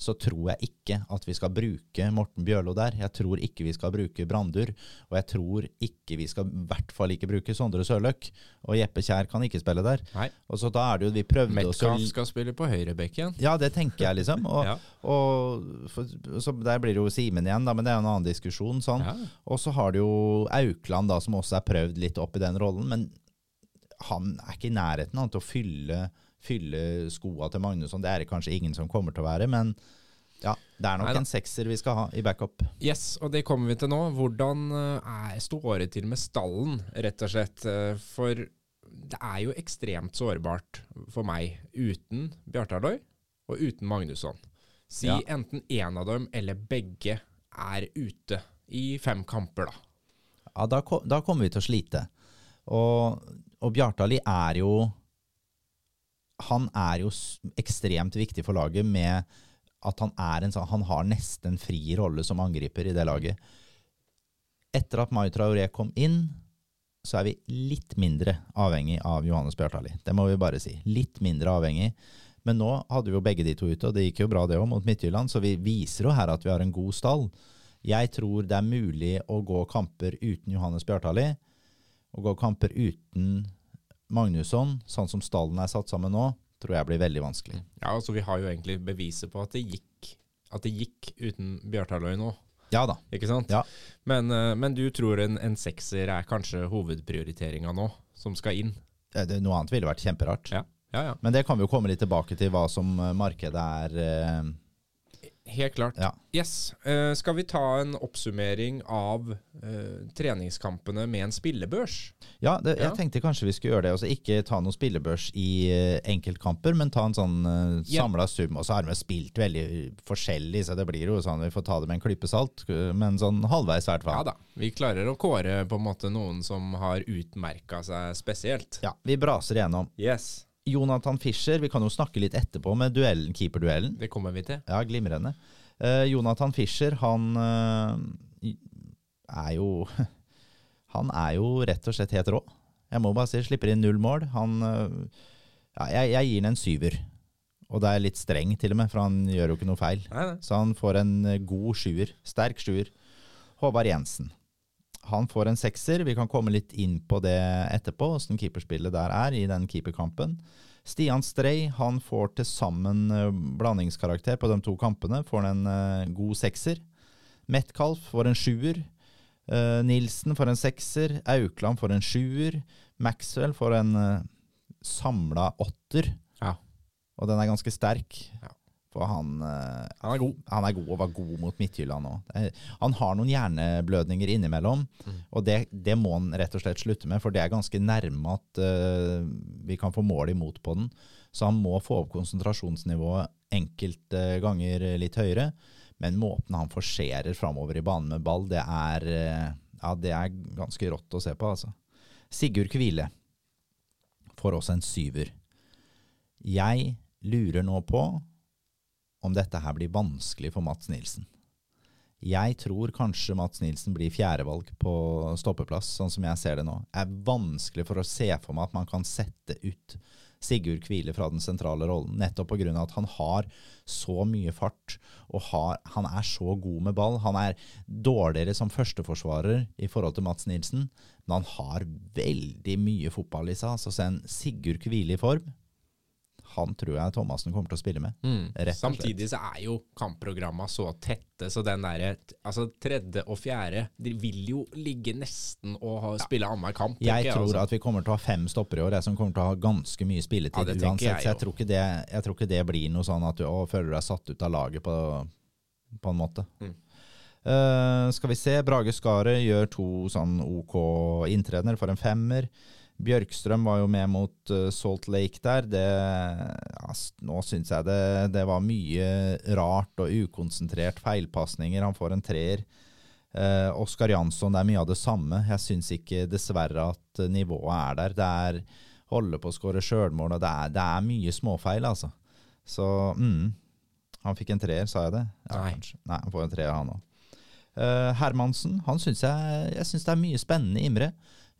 så tror jeg ikke at vi skal bruke Morten Bjørlo der. Jeg tror ikke vi skal bruke Brandur, og jeg tror ikke vi skal i hvert fall ikke bruke Sondre Sørløk. Og Jeppe Kjær kan ikke spille der. Nei. Og så da er det jo Vi prøvde Metcalf skal spille på høyrebekken. Ja, det tenker jeg, liksom. Og, Ja. og for, så Der blir det jo Simen igjen, da, men det er jo en annen diskusjon. sånn. Ja. Og så har du jo Aukland, da, som også er prøvd litt opp i den rollen. Men han er ikke i nærheten av å fylle, fylle skoa til Magnusson. Det er det kanskje ingen som kommer til å være, men ja, det er nok Neida. en sekser vi skal ha i backup. Yes, og det kommer vi til nå. Hvordan eh, er, står det til med stallen, rett og slett? Eh, For det er jo ekstremt sårbart for meg uten Bjartaløy og uten Magnusson. Si Ja. enten én av dem eller begge er ute i fem kamper, da. Ja, da, da kommer vi til å slite. Og, og Bjartali er jo Han er jo ekstremt viktig for laget med at han er en sånn Han har nesten fri rolle som angriper i det laget. Etter at Mai Traoré kom inn, så er vi litt mindre avhengig av Johannes Bjartali. Det må vi bare si. Litt mindre avhengig. Men nå hadde vi jo begge de to ute, og det gikk jo bra det òg, mot Midtjylland, så vi viser jo her at vi har en god stall. Jeg tror det er mulig å gå kamper uten Johannes Bjartali, og gå kamper uten Magnusson, sånn som stallen er satt sammen nå, tror jeg blir veldig vanskelig. Ja, altså Vi har jo egentlig beviset på at det gikk, at det gikk uten Bjartaløy nå. Ja da. Ikke sant? Ja. Men, eh, men du tror en, en sekser er kanskje hovedprioriteringa nå, som skal inn? Det, det, noe annet ville vært kjemperart. Ja, ja. ja. Men det kan vi jo komme litt tilbake til, hva som eh, markedet er. Helt klart. Ja. Yes. Uh, skal vi ta en oppsummering av uh, treningskampene med en spillebørs? Ja, det, jeg Ja. tenkte kanskje vi skulle gjøre det. Altså ikke ta noen spillebørs i uh, enkeltkamper, men ta en sånn uh, samla sum. Og så har vi spilt veldig forskjellig, så det blir jo sånn vi får ta det med en klype salt. Men sånn halvveis i hvert Ja da. Vi klarer å kåre på en måte noen som har utmerka seg spesielt. Ja, vi braser igjennom. Yes. Jonathan Fischer, vi kan jo snakke litt etterpå med duellen, keeperduellen. Det kommer vi til. Ja, glimrende. Uh, Jonathan Fischer, han uh, er jo Han er jo rett og slett helt rå. Jeg må bare si, slipper inn null mål. Han uh, Ja, jeg, jeg gir han en syver. Og det er litt streng, til og med, for han gjør jo ikke noe feil. Nei, nei. Så han får en god sjuer. Sterk sjuer. Håvard Jensen. Han får en sekser. Vi kan komme litt inn på det etterpå, åssen keeperspillet der er i den keeperkampen. Stian Strei han får til sammen eh, blandingskarakter på de to kampene. Får en uh, god sekser. Metcalf får en sjuer. Uh, Nilsen får en sekser. Aukland får en sjuer. Maxwell får en samla åtter. Ja. Og den er ganske sterk. Ja. For han, uh, Han er god. han er god og var god mot Midtjylland òg. Han har noen hjerneblødninger innimellom, Mm. og det, det må han rett og slett slutte med, for det er ganske nærme at uh, vi kan få mål imot på den. Så han må få opp konsentrasjonsnivået enkelte ganger litt høyere. Men måten han forserer framover i banen med ball, det er, uh, ja, det er ganske rått å se på, altså. Sigurd Kvile får også en syver. Jeg lurer nå på om dette her blir vanskelig for Mats Nilsen. Jeg tror kanskje Mats Nilsen blir fjerdevalg på stoppeplass, sånn som jeg ser det nå. Det er vanskelig for å se for meg at man kan sette ut Sigurd Kvile fra den sentrale rollen, nettopp pga. at han har så mye fart, og har, han er så god med ball. Han er dårligere som førsteforsvarer i forhold til Mats Nilsen, men han har veldig mye fotball i seg. Altså, se en Sigurd Kvile i form, han tror jeg Thomassen kommer til å spille med. Slett. Samtidig så er jo kampprogramma så tette, så den derre altså tredje og fjerde De vil jo ligge nesten og ha, spille annenhver kamp. Jeg, Jeg tror altså. at vi kommer til å ha fem stoppere i år, jeg som kommer til å ha ganske mye spilletid ja, uansett. jeg så jeg tror, ikke det, jeg tror ikke det blir noe sånn at du å, føler deg satt ut av laget på, på en måte. Mm. Uh, skal vi se, Brage Skaret gjør to sånn OK inntredener for en femmer. Bjørkstrøm var jo med mot eh, Salt Lake der. Det, ja, nå syns jeg det, det var mye rart og ukonsentrert feilpasninger. Han får en treer. Eh, Oskar Jansson, det er mye av det samme. Jeg syns ikke dessverre at eh, nivået er der. Det er holde på å skåre sjølmål, og det er, det er mye småfeil, altså. Så mm, Han fikk en treer, sa jeg det? Nei. kanskje. Nei, han får en treer, han òg. Hermansen, han syns jeg, jeg synes det er mye spennende, Imre.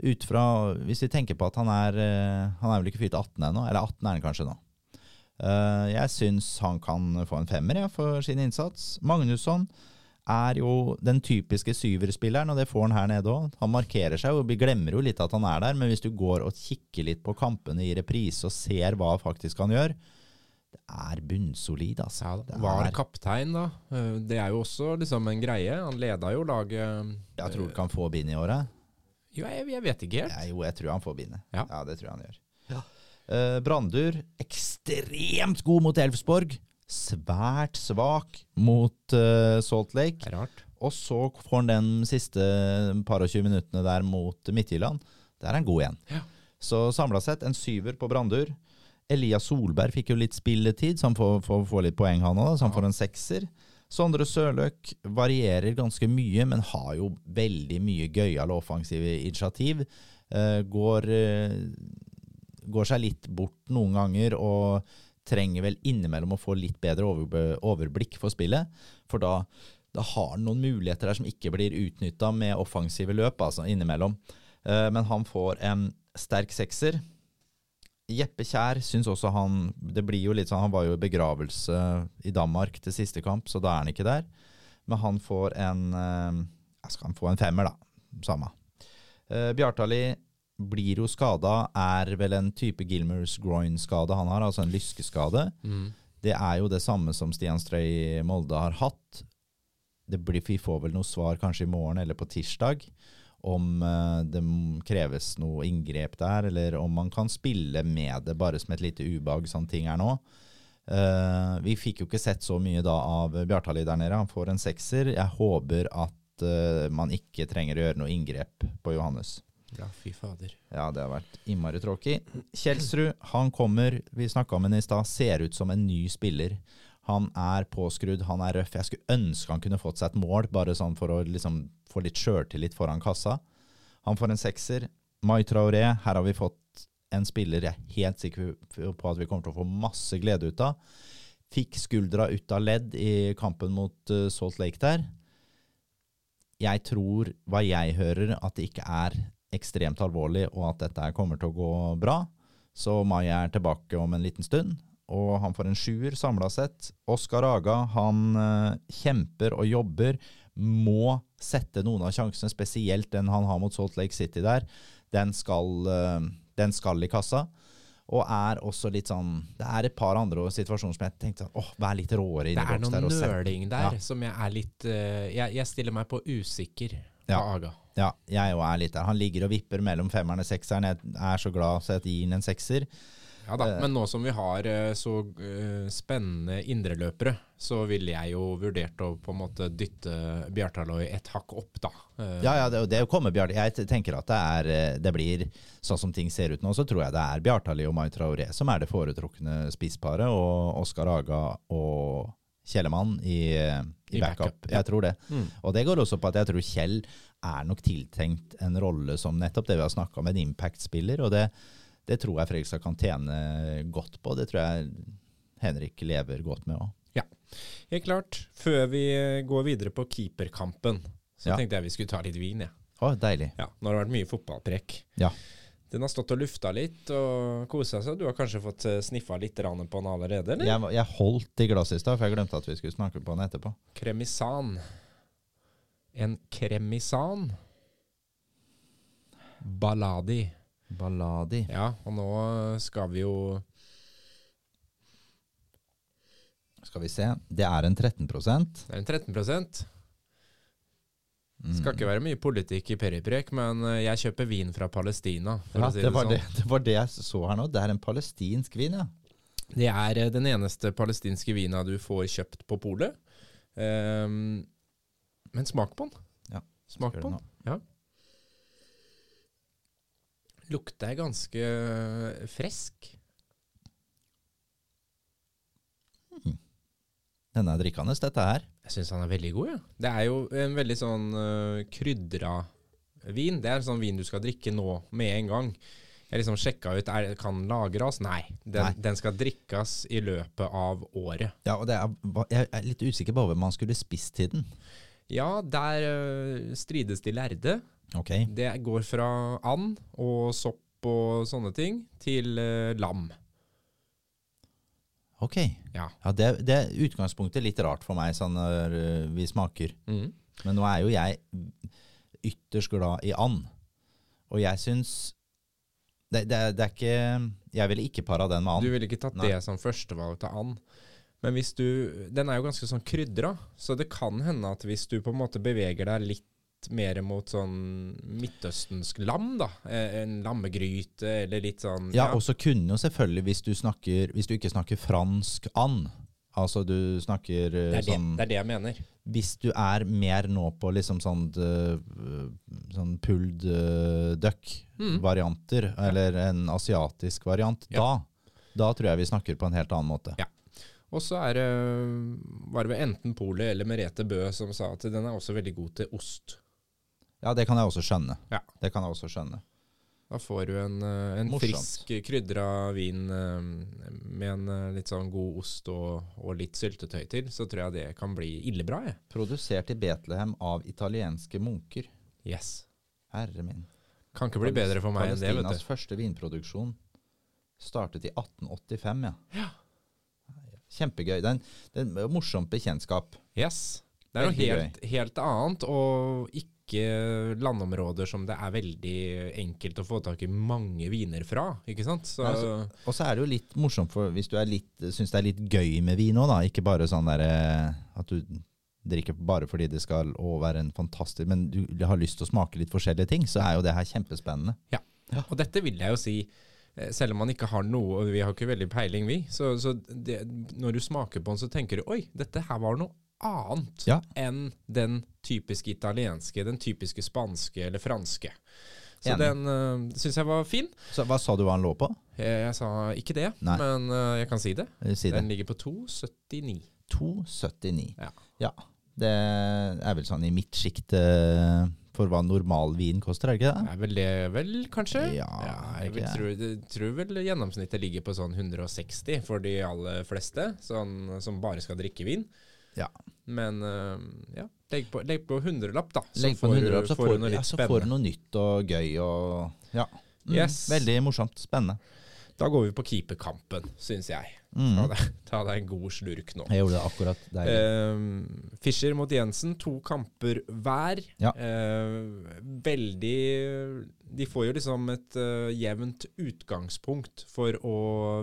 Ut fra, Hvis vi tenker på at han er eh, Han er vel ikke fylt 18 ennå, eller 18 er han kanskje nå. Eh, jeg syns han kan få en femmer ja, for sin innsats. Magnusson er jo den typiske syverspilleren, og det får han her nede òg. Han markerer seg, og vi glemmer jo litt at han er der, men hvis du går og kikker litt på kampene i reprise og ser hva faktisk han gjør, det er bunnsolid, altså. Ja, Det. Var kaptein, da. Eh, Det er jo også liksom en greie. Han leda jo laget Jeg tror du kan få bind i året. Jo, jeg, jeg vet ikke helt. Ja, jo, jeg tror han får vinne Ja. det tror jeg han gjør. Eh, Brandur, ekstremt god mot Elfsborg. Svært svak mot uh, Salt Lake. Rart. Og så får han den siste par og 20 minuttene der mot Midtjylland. Der er han god igjen. Ja. Så samla sett en syver på Brandur. Elias Solberg fikk jo litt spilletid, så han får, får, får litt poeng han òg. Så han Ja. får en sekser. Sondre Sørløk varierer ganske mye, men har jo veldig mye gøyale offensive initiativ. Eh, går, eh, går seg litt bort noen ganger og trenger vel innimellom å få litt bedre overblikk for spillet. For da, da har han noen muligheter der som ikke blir utnytta med offensive løp, altså innimellom. Eh, men han får en sterk sekser. Jeppe Kjær syns også han Det blir jo litt sånn Han var jo i begravelse i Danmark til siste kamp, så da er han ikke der. Men han får en jeg Skal han få en femmer, da. Samme. Uh, Bjartali blir jo skada, er vel en type Gilmers groin-skade han har, altså en lyskeskade. Mm. Det er jo det samme som Stian Strøy i Molde har hatt. Det blir, vi får vel noe svar kanskje i morgen eller på tirsdag om eh, det kreves noe inngrep der, eller om man kan spille med det bare som et lite ubehag, sånn ting er nå. Uh, vi fikk jo ikke sett så mye da av Bjartali der nede. Han får en sekser. Jeg håper at uh, man ikke trenger å gjøre noe inngrep på Johannes. Ja, fy fader. Ja, det har vært innmari tråkig. Kjelsrud, han kommer, vi snakka om ham i stad, ser ut som en ny spiller. Han er påskrudd, han er røff. Jeg skulle ønske han kunne fått seg et mål, bare sånn for å liksom få litt sjøltillit foran kassa. Han får en sekser. Mai Traoré, her har vi fått en spiller jeg er helt sikker på at vi kommer til å få masse glede ut av. Fikk skuldra ut av ledd i kampen mot eh, Salt Lake der. Jeg tror, hva jeg hører, at det ikke er ekstremt alvorlig, og at dette kommer til å gå bra. Så Mai er tilbake om en liten stund, og han får en sjuer samla sett. Oskar Aga han eh, kjemper og jobber. må sette noen av sjansene, spesielt den han har mot Salt Lake City der. Den skal, eh, den skal i kassa. Og er også litt sånn Det er et par andre situasjoner som jeg tenkte åh, vær litt råere Det er boks der. Det er noe nøling der Ja. som jeg er litt eh, jeg, jeg stiller meg på usikker på Ja. Aga. Ja, jeg òg er litt der. Han ligger og vipper mellom femmeren og sekseren. Jeg er så glad så jeg gir ham en sekser. Ja da, Eh. Men nå som vi har eh, så eh, spennende indreløpere, så ville jeg jo vurdert å på en måte dytte Bjartaløy et hakk opp, da. Ja, ja, det, det kommer Bjart. Jeg tenker at det er Det blir sånn som ting ser ut nå, så tror jeg det er Bjartali og Mai Traoré som er det foretrukne spissparet, og Oskar Aga og Kjellemann i, i I backup. backup. Jeg tror det. Mm. Og det går også på at jeg tror Kjell er nok tiltenkt en rolle som nettopp det vi har snakka om, en impact-spiller. Og det, det tror jeg Fredrikstad kan tjene godt på. Det tror jeg Henrik lever godt med òg. Helt klart. Før vi eh, går videre på keeperkampen, så Ja. tenkte jeg vi skulle ta litt vin, Ja. Å, deilig. Ja. Nå har det vært mye fotballprek. Ja. Den har stått og lufta litt og kosa seg. Du har kanskje fått eh, sniffa litt på den allerede, eller? Jeg, jeg holdt i glasset i stad, for jeg glemte at vi skulle snakke på den etterpå. Kremisan. En kremisan. Balladi. Balladi. Ja, og nå skal vi jo Skal vi se. Det er en 13% Det er en 13 Mm. Skal ikke være mye politikk i Periprek, men eh, jeg kjøper vin fra Palestina. Ja, si det, det, var sånn. det, det var det jeg så her nå. Det er en palestinsk vin, ja. Det er eh, den eneste palestinske vina du får kjøpt på polet. Um, men smak på den. Ja, Smak på den. Ja. Lukter ganske frisk. Den er drikkende, dette her. Jeg syns han er veldig god, ja. Det er jo en veldig sånn uh, krydra vin. Det er en sånn vin du skal drikke nå med en gang. Jeg liksom sjekka ut er, Kan lagres? Nei. Den, Nei. den skal drikkes i løpet av året. Ja, og det er, Jeg er litt usikker på hva man skulle spist til den. Ja, der uh, strides de lærde. Ok. Det går fra and og sopp og sånne ting til uh, lam. Ok. Ja. Ja, det, det er utgangspunktet litt rart for meg sånn når øh, vi smaker. Mm. Men nå er jo jeg ytterst glad i and. Og jeg syns det, det, det er ikke Jeg ville ikke para den med and. Du ville ikke tatt Nei. det som førstevalg til and. Men hvis du Den er jo ganske sånn krydra, så det kan hende at hvis du på en måte beveger deg litt mer mot sånn midtøstensk lam, da. eh, En lammegryte eller litt sånn Ja, og så kunne jo selvfølgelig, hvis du, snakker, hvis du ikke snakker fransk and Altså du snakker øh, det, er det, sånn det er det jeg mener. Hvis du er mer nå på liksom sånn, øh, sånn pulled duck-varianter, eller en asiatisk variant, Ja. da, da tror jeg vi snakker på en helt annen måte. Ja. Og så er det var det enten Polet eller Merete Bø som sa at den er også veldig god til ost. Ja, det kan jeg også skjønne. Ja. Det kan jeg også skjønne. Da får du en, eh, en frisk krydra vin eh, med en eh, litt sånn god ost og, og litt syltetøy til, så tror jeg det kan bli ille bra, jeg. Produsert i Betlehem av italienske munker. Yes. Herre min. Kan ikke bli bedre for meg enn det, vet du. første vinproduksjon startet i 1885, ja. ja. Kjempegøy. Er det er en morsomt bekjentskap. Yes. Det er noe helt, helt annet, og ikke landområder som det er veldig enkelt å få tak i mange viner fra, ikke sant? Så, Nei, så- Og så er det jo litt morsomt for hvis du syns det er litt gøy med vin òg, da. Ikke bare sånn der eh, at du drikker bare fordi det skal være en fantastisk Men du har lyst til å smake litt forskjellige ting, så er jo det her kjempespennende. Ja, Og dette vil jeg jo si, eh, selv om man ikke har noe, og vi har ikke veldig peiling, vi, så, så det, når du smaker på den, så tenker du oi, dette her var noe annet Ja. enn den typiske italienske, den typiske spanske eller franske. Så Enig. den uh, syns jeg var fin. Så hva sa du hva han lå på? Jeg, jeg sa ikke det, Nei. men uh, jeg kan si det. Si den det. Ligger på 2,79. 2,79. Ja. Det er vel sånn i mitt sjikt eh, for hva normal vin koster, er det ikke det? Er vel det, vel, kanskje? Ja, ja jeg vil tror, jeg tror vel gjennomsnittet ligger på sånn 160 for de aller fleste, sånn, som bare skal drikke vin. Ja. Men eh, ja, legg på, legg på hundrelapp, da. Legg på hundrelapp, så, får, du noe ja, så får du noe nytt og gøy og Ja. Mm, Yes. Veldig morsomt. Spennende. Da går vi på keeperkampen, syns jeg. Ta deg, ta deg en god slurk nå. Jeg gjorde det akkurat deilig. Uh, Fischer mot Jensen, to kamper hver. Ja. Uh, veldig De får jo liksom et uh, jevnt utgangspunkt for å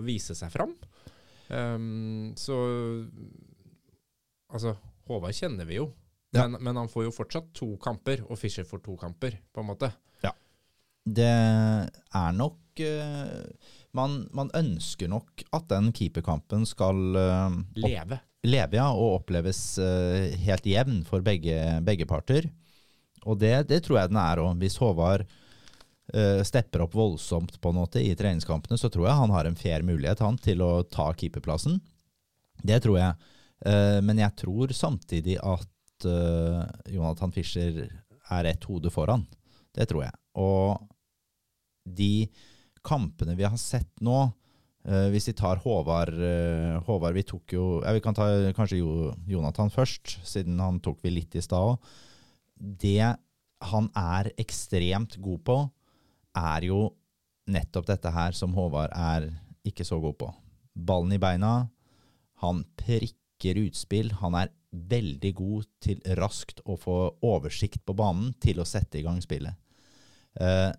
vise seg fram. Um, så Altså, Håvard kjenner vi jo, Ja. men, men han får jo fortsatt to kamper, og Fischer får to kamper, på en måte. Ja. Det er nok uh, man, man ønsker nok at den keeperkampen skal uh, Leve. leve ja, og oppleves uh, helt jevn for begge, begge parter. Og det, det tror jeg den er òg. Hvis Håvard uh, stepper opp voldsomt på en måte i treningskampene, så tror jeg han har en fair mulighet han, til å ta keeperplassen. Det tror jeg. Eh, men jeg tror samtidig at eh, Jonathan Fischer er ett hode foran. Det tror jeg. Og de kampene vi har sett nå, eh, hvis vi tar Håvard, Håvard Vi tok jo ja, Vi kan ta kanskje jo, Jonathan først, siden han tok vi litt i stad òg. Det han er ekstremt god på, er jo nettopp dette her som Håvard er ikke så god på. Ballen i beina. Han prikker utspill. Han er veldig god til raskt å få oversikt på banen til å sette i gang spillet. Eh,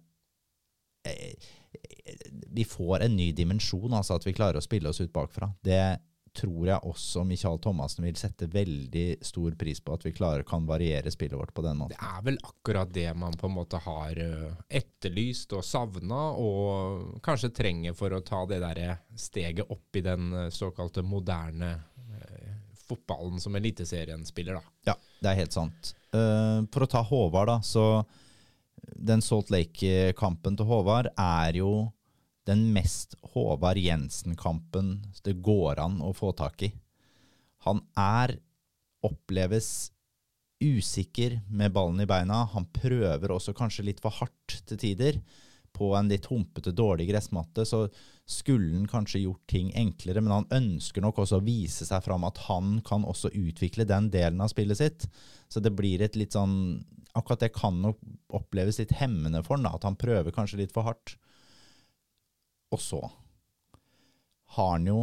vi får en ny dimensjon, altså at vi klarer å spille oss ut bakfra. Det tror jeg også Michael Thomassen vil sette veldig stor pris på, at vi klarer kan variere spillet vårt på den måten. Det er vel akkurat det man på en måte har eh, etterlyst og savna, og kanskje trenger for å ta det der steget opp i den såkalte moderne fotballen som Eliteserien spiller, da. Ja, det er helt sant. Uh, for å ta Håvard, da, så den Salt Lake-kampen til Håvard er jo den mest Håvard Jensen-kampen det går an å få tak i. Han er oppleves usikker med ballen i beina. Han prøver også kanskje litt for hardt til tider. På en litt humpete, dårlig gressmatte så skulle han kanskje gjort ting enklere, men han ønsker nok også å vise seg fram at han kan også utvikle den delen av spillet sitt. Så det blir et litt sånn Akkurat det kan nok oppleves litt hemmende for han, da, at han prøver kanskje litt for hardt. Og så har han jo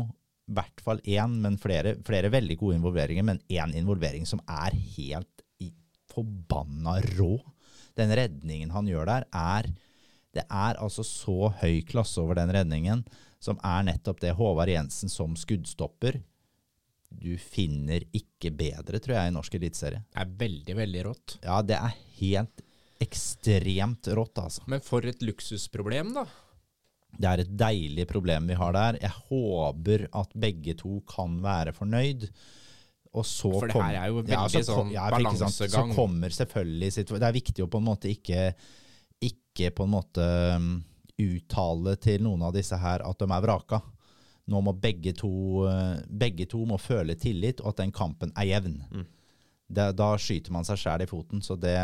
i hvert fall én, men flere, flere veldig gode involveringer, men én involvering som er helt forbanna rå. Den redningen han gjør der, er Det er altså så høy klasse over den redningen, som er nettopp det Håvard Jensen som skuddstopper. Du finner ikke bedre, tror jeg, i norsk eliteserie. Det er veldig, veldig rått. Ja, det er helt ekstremt rått, altså. Men for et luksusproblem, da. Det er et deilig problem vi har der. Jeg håper at begge to kan være fornøyd. Og så For det her er jo Ja, så sånn ja, balansegang. Så kommer selvfølgelig Det er viktig å på en måte ikke, ikke på en måte um, uttale til noen av disse her at de er vraka. Nå må begge to, uh, begge to må føle tillit, og at den kampen er jevn. Mm. Det, da skyter man seg sjæl i foten, så det,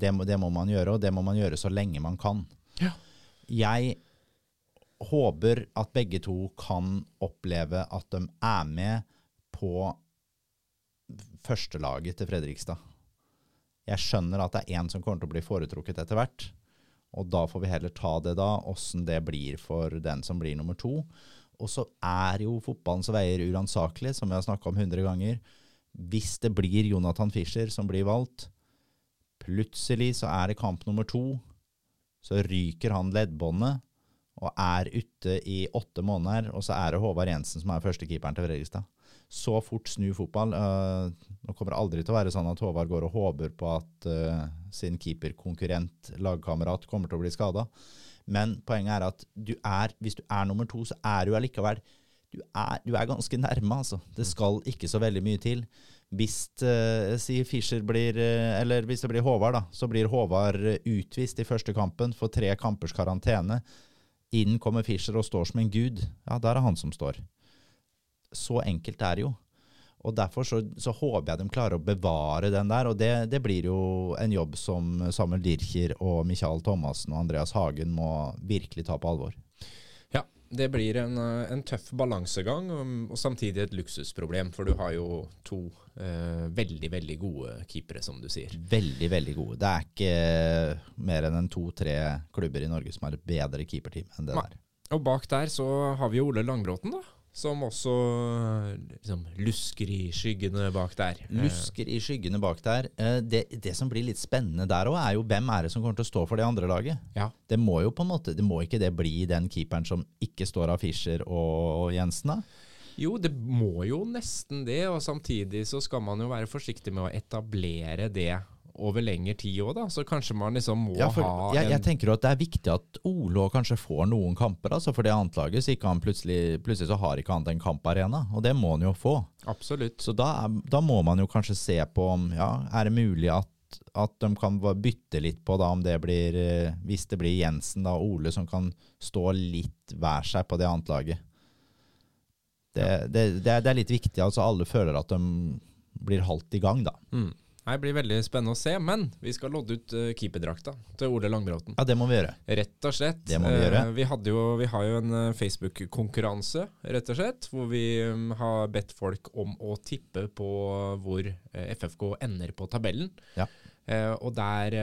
det, må, det må man gjøre, og det må man gjøre så lenge man kan. Ja. Jeg håper at begge to kan oppleve at de er med på førstelaget til Fredrikstad. Jeg skjønner at det er én som kommer til å bli foretrukket etter hvert. Og da får vi heller ta det da, åssen det blir for den som blir nummer to. Og så er jo fotballens veier uransakelig, som vi har snakka om hundre ganger. Hvis det blir Jonathan Fischer som blir valgt, plutselig så er det kamp nummer to. Så ryker han leddbåndet og er ute i åtte måneder, og så er det Håvard Jensen som er førstekeeperen til Fredrikstad. Så fort snu fotball. Uh, nå kommer det aldri til å være sånn at Håvard går og håper på at uh, sin keeperkonkurrent, lagkamerat, kommer til å bli skada. Men poenget er at du er, hvis du er nummer to, så er du allikevel du er, du er ganske nærme, altså. Det skal ikke så veldig mye til. Hvis uh, si Fischer blir, uh, eller hvis det blir Håvard, da, så blir Håvard utvist i første kampen, får tre kampers karantene. Inn kommer Fischer og står som en gud. Ja, der er han som står. Så enkelt er det jo. Og Derfor så, så håper jeg de klarer å bevare den der. Og det, det blir jo en jobb som Samuel Dircher og Michael Thomassen og Andreas Hagen må virkelig ta på alvor. Ja, det blir en, eh, en tøff balansegang, um, og samtidig et luksusproblem. For du har jo to eh, veldig, veldig gode keepere, som du sier. Veldig, veldig gode. Det er ikke mer enn en to-tre klubber i Norge som har et bedre keeperteam enn det Nei. der. Og bak der så har vi jo Ole Langbråten, da. Som også liksom, lusker i skyggene bak der. Lusker i skyggene bak der. Eh, Det, det som blir litt spennende der òg, er jo hvem er det som kommer til å stå for det andre laget. Ja. Det må jo på en måte, det må ikke det bli den keeperen som ikke står av Fischer og Jensen, da? Jo, det må jo nesten det, og samtidig så skal man jo være forsiktig med å etablere det over lengre tid òg, da. Så kanskje man liksom må Ja, for ha jeg, jeg tenker at det er viktig at Ole kanskje får noen kamper altså for det annetlaget, så ikke han plutselig, plutselig så har ikke han en kamparena, og det må han jo få. Absolutt. Så da, da må man jo kanskje se på om ja, er det mulig at, at de kan bytte litt på da om det blir eh, Hvis det blir Jensen da, og Ole som kan stå litt hver seg på det annetlaget. Det, det, det, det er litt viktig. altså Alle føler at de blir halvt i gang, da. Mm. Det blir veldig spennende å se, men vi skal lodde ut uh, keeperdrakta til Ole Langbråten. Ja, det må vi gjøre. Rett og slett. Det må vi gjøre. Uh, vi, jo, vi har jo en eh, Facebook-konkurranse, rett og slett, hvor vi um, har bedt folk om å tippe på hvor FFK ender på tabellen. Ja. Uh, og der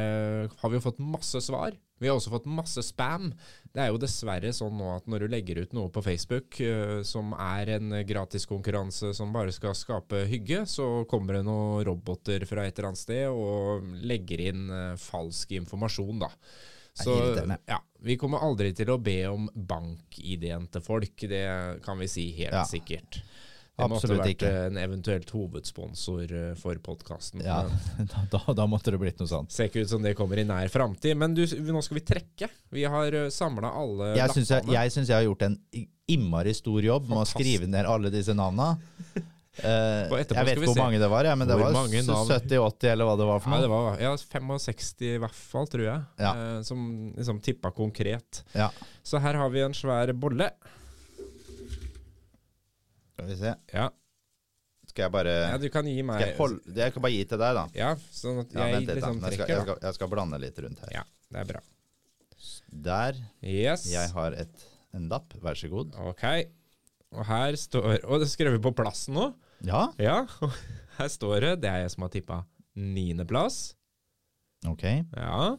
har vi jo fått masse svar. Vi har også fått masse spam. Det er jo dessverre sånn nå at når du legger ut noe på Facebook uh, som er en gratis konkurranse som bare skal skape hygge, så kommer det noen roboter fra et eller annet sted og legger inn uh, falsk informasjon, da. Så ja, vi kommer aldri til å be om bank-ID-en til folk. Det kan vi si helt Ja. sikkert. Det måtte Absolutt vært ikke. en eventuelt hovedsponsor eh, for podkasten. Ja, da, da, måtte det blitt noe sånt. Ser ikke ut som det kommer i nær framtid. Men du, nå skal vi trekke. Vi har samla alle Jeg syns jeg, jeg, synes jeg har gjort en innmari stor jobb med å skrive ned alle disse navna. Eh, jeg vet ikke hvor mange det var, ja, men det var 70-80 eller hva det var for Ja, det var ja, 65 i hvert fall, tror jeg, Ja. eh, som liksom tippa konkret. Ja, Så her har vi en svær bolle. Skal vi se. Ja, Skal jeg bare ja du kan gi meg skal jeg, holde, jeg kan bare gi til deg, da. Ja, sånn at Ja, jeg vent litt, da. liksom Jeg skal, jeg, skal, jeg skal blande litt rundt her. Ja, det er bra. Der. Yes. Jeg har et, en lapp. Vær så god. Ok. Og her står Og det er vi på plassen nå. Ja, Ja. Her står det Det er jeg som har tippa niendeplass. ok. Ja.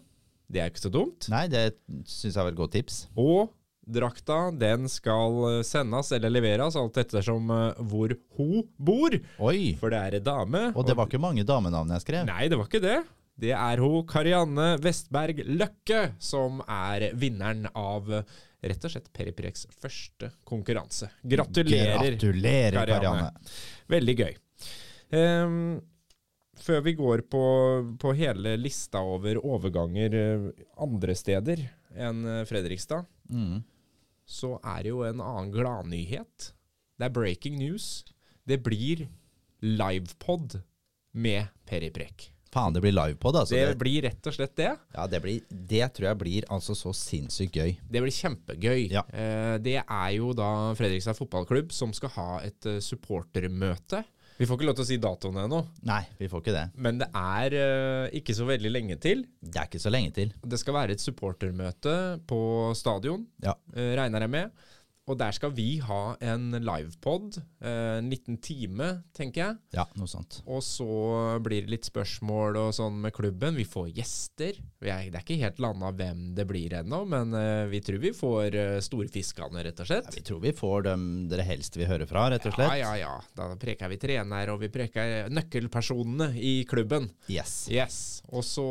Det er ikke så dumt. Nei, det syns jeg var et godt tips. Og drakta, den skal eh, sendes eller leveres, alt ettersom eh, hvor hun bor. Oi! For det er ei dame. Og det var ikke mange damenavn jeg skrev. Nei, det var ikke det. Det er hun Karianne Vestberg Løkke som er vinneren av eh, rett og slett Periprex første konkurranse. Gratulerer. Gratulerer, Karianne. Karianne. Veldig gøy. Um, før vi går på, på hele lista over overganger andre steder enn Fredrikstad, Mm. Så er det jo en annen gladnyhet. Det er breaking news. Det blir livepod med Peri Periprek. Faen, det blir livepod, altså. Det Det, blir rett og slett det. ja, det, blir, det tror jeg blir altså så sinnssykt gøy. Det blir kjempegøy. Ja. Eh, det er jo da Fredrikstad fotballklubb som skal ha et eh, supportermøte. Vi får ikke lov til å si datoen ennå, Nei, vi får ikke det. men det er uh, ikke så veldig lenge til. Det er ikke så lenge til. Det skal være et supportermøte på stadion, Ja. uh, regner jeg med. Og der skal vi ha en livepod, eh, en liten time, tenker jeg. Ja, noe sånt. Og så blir det litt spørsmål og sånn med klubben. Vi får gjester. Er, det er ikke helt landa hvem det blir ennå, men eh, vi tror vi får store storfiskene, rett og slett. Ja, vi tror vi får dem dere helst vil høre fra, rett og slett. Ja, ja, ja. Da preker vi trener, og vi preker nøkkelpersonene i klubben. Yes. Yes. Og så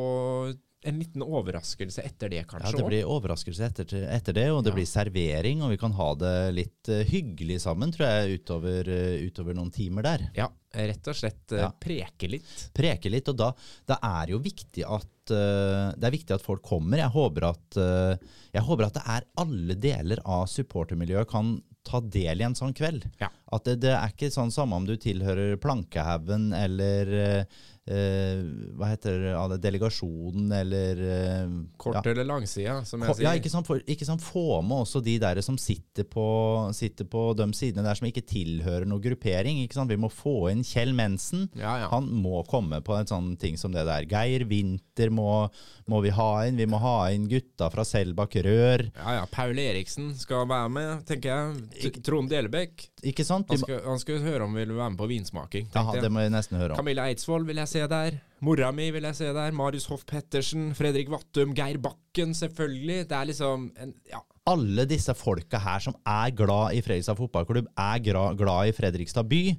en liten overraskelse etter det, kanskje? Ja, det blir overraskelse etter, etter det, og det Ja. blir servering, og vi kan ha det litt eh, hyggelig sammen, tror jeg, utover, eh, utover noen timer der. Ja, rett og slett eh, Ja. preke litt. Preke litt, og da da er jo viktig at uh, det er viktig at folk kommer. Jeg håper at, uh, jeg håper at det er alle deler av supportermiljøet kan ta del i en sånn kveld. Ja. At det, det er ikke sånn samme om du tilhører Plankehaugen eller hva heter det, delegasjonen eller eh, Kort ja. eller langsida, som jeg sier. Ja, ikke sant, for, ikke sant, Få med også de der som sitter på, sitter på de sidene der som ikke tilhører noen gruppering. ikke sant? Vi må få inn Kjell Mensen. Ja, ja. Han må komme på en sånn ting som det der. Geir Winther må, må vi ha inn. Vi må ha inn gutta fra Selbakk Rør. Ja, ja. Paul Eriksen skal være med, tenker jeg. T- Trond Delebekk. Ikke sant? Han skal, høre om vi vil være med på vinsmaking. Ja, det må jeg nesten høre om. Camilla Eidsvoll vil jeg se der. Mora mi vil jeg se der. Marius Hoff Pettersen. Fredrik Vattum. Geir Bakken, selvfølgelig. Det er liksom en, Ja. alle disse folka her som er glad i Fredrikstad fotballklubb, er glad i Fredrikstad by,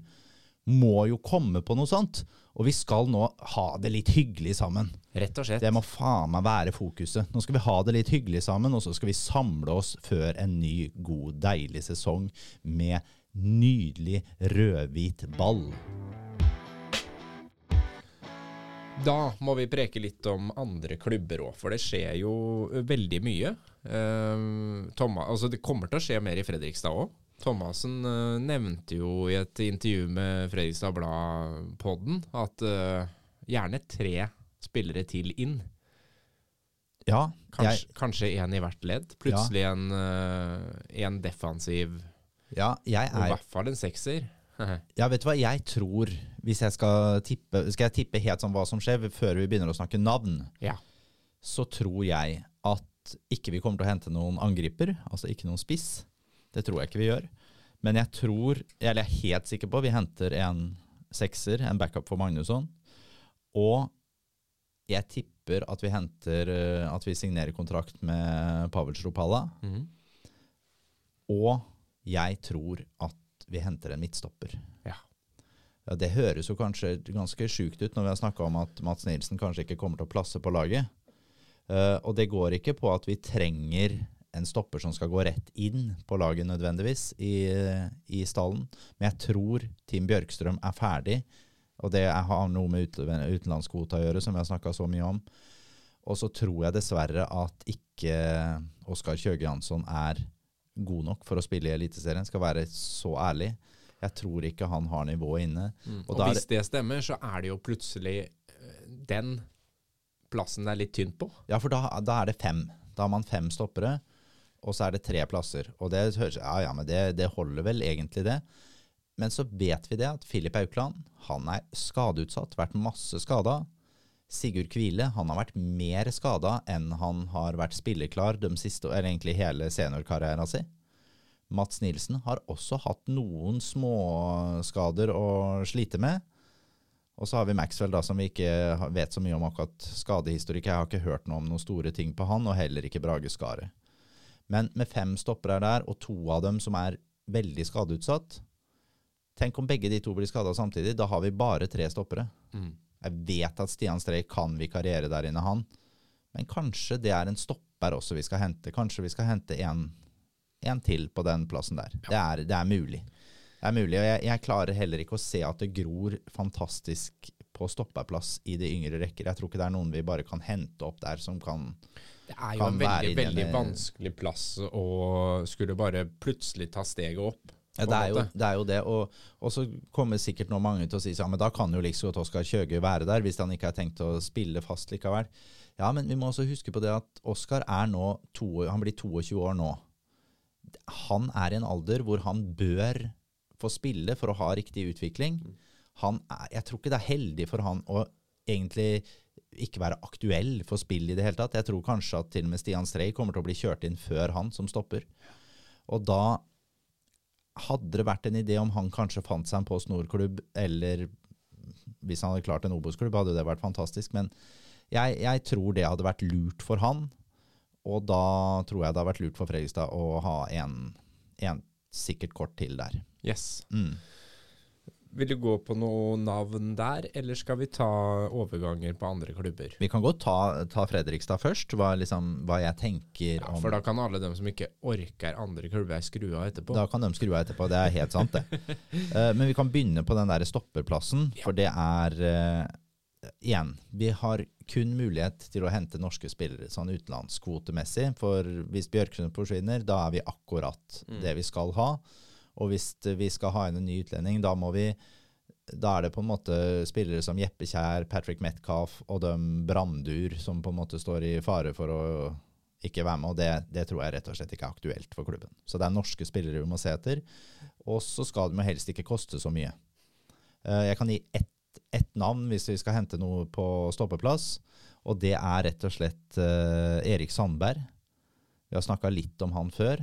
må jo komme på noe sånt. Og vi skal nå ha det litt hyggelig sammen. Rett og slett. Det må faen meg være fokuset. Nå skal vi ha det litt hyggelig sammen, og så skal vi samle oss før en ny, god, deilig sesong med nydelig rødhvit ball. Da må vi preke litt om andre klubber òg, for det skjer jo veldig mye. Eh, Thomas, altså det kommer til å skje mer i Fredrikstad òg. Thomassen eh, nevnte jo i et intervju med Fredrikstad Blad-podden at eh, gjerne tre spillere til inn. Ja, Kanskje, jeg, kanskje en i hvert ledd. Plutselig en, eh, en defensiv, ja, jeg og i er hvert fall en sekser. Ja, vet du hva jeg tror, hvis jeg skal tippe Skal jeg tippe helt sånn hva som skjer før vi begynner å snakke navn, ja. så tror jeg at ikke vi kommer til å hente noen angriper, altså ikke noen spiss. Det tror jeg ikke vi gjør. Men jeg tror, eller jeg er helt sikker på, vi henter en sekser, en backup for Magnusson. Og jeg tipper at vi henter eh, At vi signerer kontrakt med Pavel Stropalla. Mhm. Og jeg tror at vi henter en midtstopper. Ja. Det høres jo kanskje ganske sjukt ut når vi har snakka om at Mats Nilsen kanskje ikke kommer til å plasse på laget. Uh, og det går ikke på at vi trenger en stopper som skal gå rett inn på laget nødvendigvis i, i stallen. Men jeg tror Team Bjørkstrøm er ferdig, og det har noe med ute- utenlandskvota å gjøre, som vi har snakka så mye om. Og så tror jeg dessverre at ikke Oskar Kjøge Jansson er god nok for å spille i Eliteserien. Skal være så ærlig. Jeg tror ikke han har nivået inne. Mm. Og Og, da er hvis det stemmer, så er det jo plutselig eh, den plassen det er litt tynt på. Ja, for da, da er det fem. Da har man fem stoppere, og så er det tre plasser. Og det høres Ja, ja, men det, det holder vel egentlig, det. Men så vet vi det at Filip Aukland, han er skadeutsatt, vært masse skada. Sigurd Kvile, han har vært mer skada enn han har vært spilleklar de siste, eller egentlig hele seniorkarrieren sin. Mats Nilsen har også hatt noen småskader å slite med. Og så har vi Maxwell, da, som vi ikke vet så mye om akkurat skadehistorikk. Jeg har ikke hørt noe om noen store ting på han, og heller ikke Brage Skaret. Men med fem stoppere der, og to av dem som er veldig skadeutsatt Tenk om begge de to blir skada samtidig. Da har vi bare tre stoppere. Jeg vet at Stian Strei kan vikariere der inne, han. Men kanskje det er en stopper også vi skal hente. Kanskje vi skal hente en, en til på den plassen der. Det, er, det er mulig. Det er mulig, og jeg, jeg klarer heller ikke å se at det gror fantastisk på stoppeplass i de yngre rekker. Jeg tror ikke det er noen vi bare kan hente opp der som kan Det er jo en veldig, veldig denne- vanskelig plass å skulle bare plutselig ta steget opp. Ja, det, er jo, det er jo det, og, og så kommer sikkert nå mange til å si ja, men da kan jo liksom godt Oskar Kjøge være der, hvis han ikke har tenkt å spille fast likevel. Ja, men vi må også huske på det at Oskar er nå to, han blir 22 år nå. Han er i en alder hvor han bør få spille for å ha riktig utvikling. Han er, jeg tror ikke det er heldig for han å egentlig ikke være aktuell for spill i det hele tatt. Jeg tror kanskje at til og med Stian Strei kommer til å bli kjørt inn før han som stopper. Og da hadde det vært en idé om han kanskje fant seg en Post Nord-klubb, eller hvis han hadde klart en Obos-klubb, hadde det vært fantastisk. Men jeg, jeg tror det hadde vært lurt for han, og da tror jeg det har vært lurt for Fredrikstad å ha en, en sikkert kort til der. Yes. Mm. Vil du gå på noe navn der, eller skal vi ta overganger på andre klubber? Vi kan godt ta, ta Fredrikstad først, hva, liksom, hva jeg tenker Ja, om for da kan alle dem som ikke orker andre klubber, skru av etterpå. Da kan de skru av etterpå, det er helt sant det. uh, men vi kan begynne på den der stopperplassen, for det er uh, Igjen, vi har kun mulighet til å hente norske spillere sånn utenlandskvotemessig. For hvis Bjørkstrøm forsvinner, da er vi akkurat Mm. det vi skal ha. Og hvis vi skal ha inn en ny utlending, da må vi da er det på en måte spillere som Jeppe Kjær, Patrick Metcalf og de Brandur som på en måte står i fare for å ikke være med, og det, det tror jeg rett og slett ikke er aktuelt for klubben. Så det er norske spillere vi må se etter, og så skal de helst ikke koste så mye. Eh, Jeg kan gi ett ett navn hvis vi skal hente noe på stoppeplass, og det er rett og slett uh, Erik Sandberg. Vi har snakka litt om han før.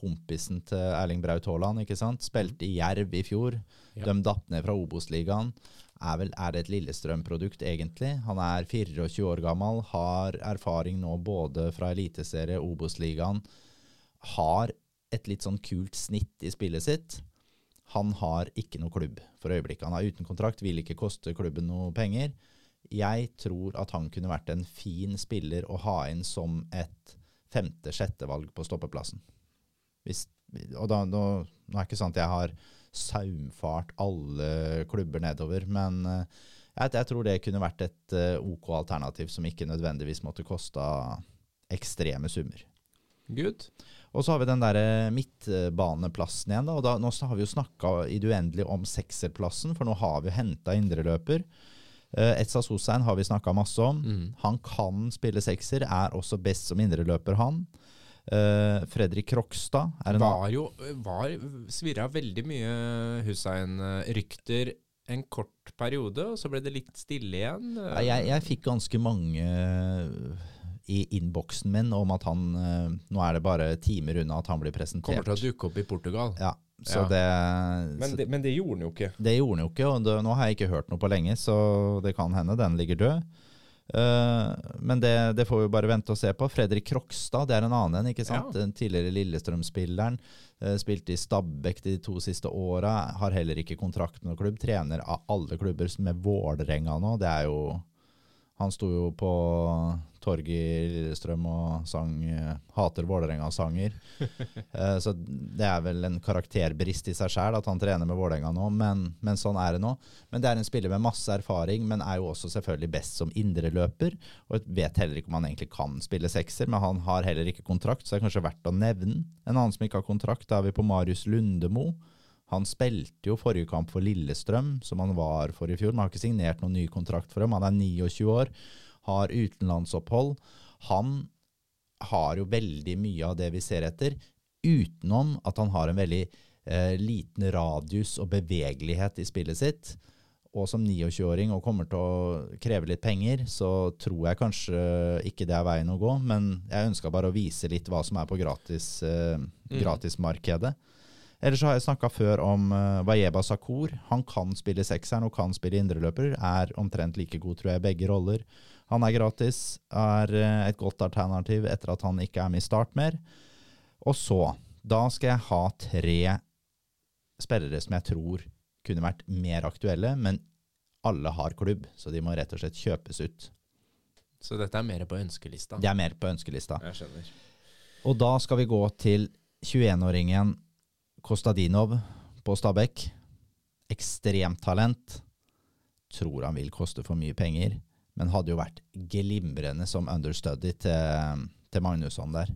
Kompisen til Erling Braut Haaland, ikke sant. Spilte i Jerv i fjor. Ja. De datt ned fra Obos-ligaen. Er, er det et Lillestrøm-produkt, egentlig? Han er 24 år gammel, har erfaring nå både fra Eliteserie, Obos-ligaen. har et litt sånn kult snitt i spillet sitt. Han har ikke noe klubb for øyeblikket. Han er uten kontrakt, vil ikke koste klubben noe penger. Jeg tror at han kunne vært en fin spiller å ha inn som et femte-sjette valg på stoppeplassen. Hvis, og da, nå, nå er det ikke sant at jeg har saumfart alle klubber nedover, men uh, jeg, jeg, tror det kunne vært et uh, OK alternativ som ikke nødvendigvis måtte kosta ekstreme summer. Good. Og så har vi den der eh, midtbaneplassen igjen. Da, og da, Nå har vi jo snakka i det uendelige om sekserplassen, for nå har vi jo henta indreløper. Uh, Etsa Sosein har vi snakka masse om. Mm. Han kan spille sekser, er også best som indreløper, han. Uh, Fredrik Krokstad en Var jo var, Svirra veldig mye Hussein-rykter en kort periode, og så ble det litt stille igjen. Jeg, jeg fikk ganske mange i innboksen min om at han uh, Nå er det bare timer unna at han blir presentert. Kommer til å dukke opp i Portugal. Ja, så ja. Det, men, det, men, det, gjorde han jo ikke. Det gjorde han jo ikke, og det, nå har jeg ikke hørt noe på lenge, så det kan hende den ligger død. Uh, men det, det, får vi bare vente og se på. Fredrik Krokstad det er en annen en. ikke sant? Ja. Den tidligere Lillestrøm-spilleren. Uh, spilte i Stabæk de to siste åra. Har heller ikke kontrakt med noen klubb. Trener av alle klubber med Vålerenga nå. Det er jo Han sto jo på torget i Lillestrøm og sang uh, 'Hater Vålerenga'-sanger. uh, så det er vel en karakterbrist i seg sjæl at han trener med Vålerenga nå, men, men, sånn er det nå. Men det er en spiller med masse erfaring, men er jo også selvfølgelig best som indreløper. Og vet heller ikke om han egentlig kan spille sekser, men han har heller ikke kontrakt, så det er kanskje verdt å nevne. En annen som ikke har kontrakt, da er vi på Marius Lundemo. Han spilte jo forrige kamp for Lillestrøm, som han var for i fjor, men har ikke signert noen ny kontrakt for dem. Han er 29 år har utenlandsopphold. Han har jo veldig mye av det vi ser etter, utenom at han har en veldig eh, liten radius og bevegelighet i spillet sitt. Og som 29-åring og kommer til å kreve litt penger, så tror jeg kanskje ikke det er veien å gå. Men jeg ønska bare å vise litt hva som er på gratis, eh, mm. Ellers har jeg snakka før om uh, Wayeba Sakur. Han kan spille sekseren og kan spille indreløper. Er omtrent like god, tror jeg, begge roller. Han er gratis, er uh, et godt alternativ etter at han ikke er med i Start mer. Og så, da skal jeg ha tre spillere som jeg tror kunne vært mer aktuelle, men alle har klubb, så de må rett og slett kjøpes ut. Så dette er mer på ønskelista? Det er mer på ønskelista. Jeg skjønner. Og da skal vi gå til 21-åringen Kostadinov på Stabæk. Ekstremt talent. Tror han vil koste for mye penger men hadde jo vært glimrende som understudy til, til Magnusson der.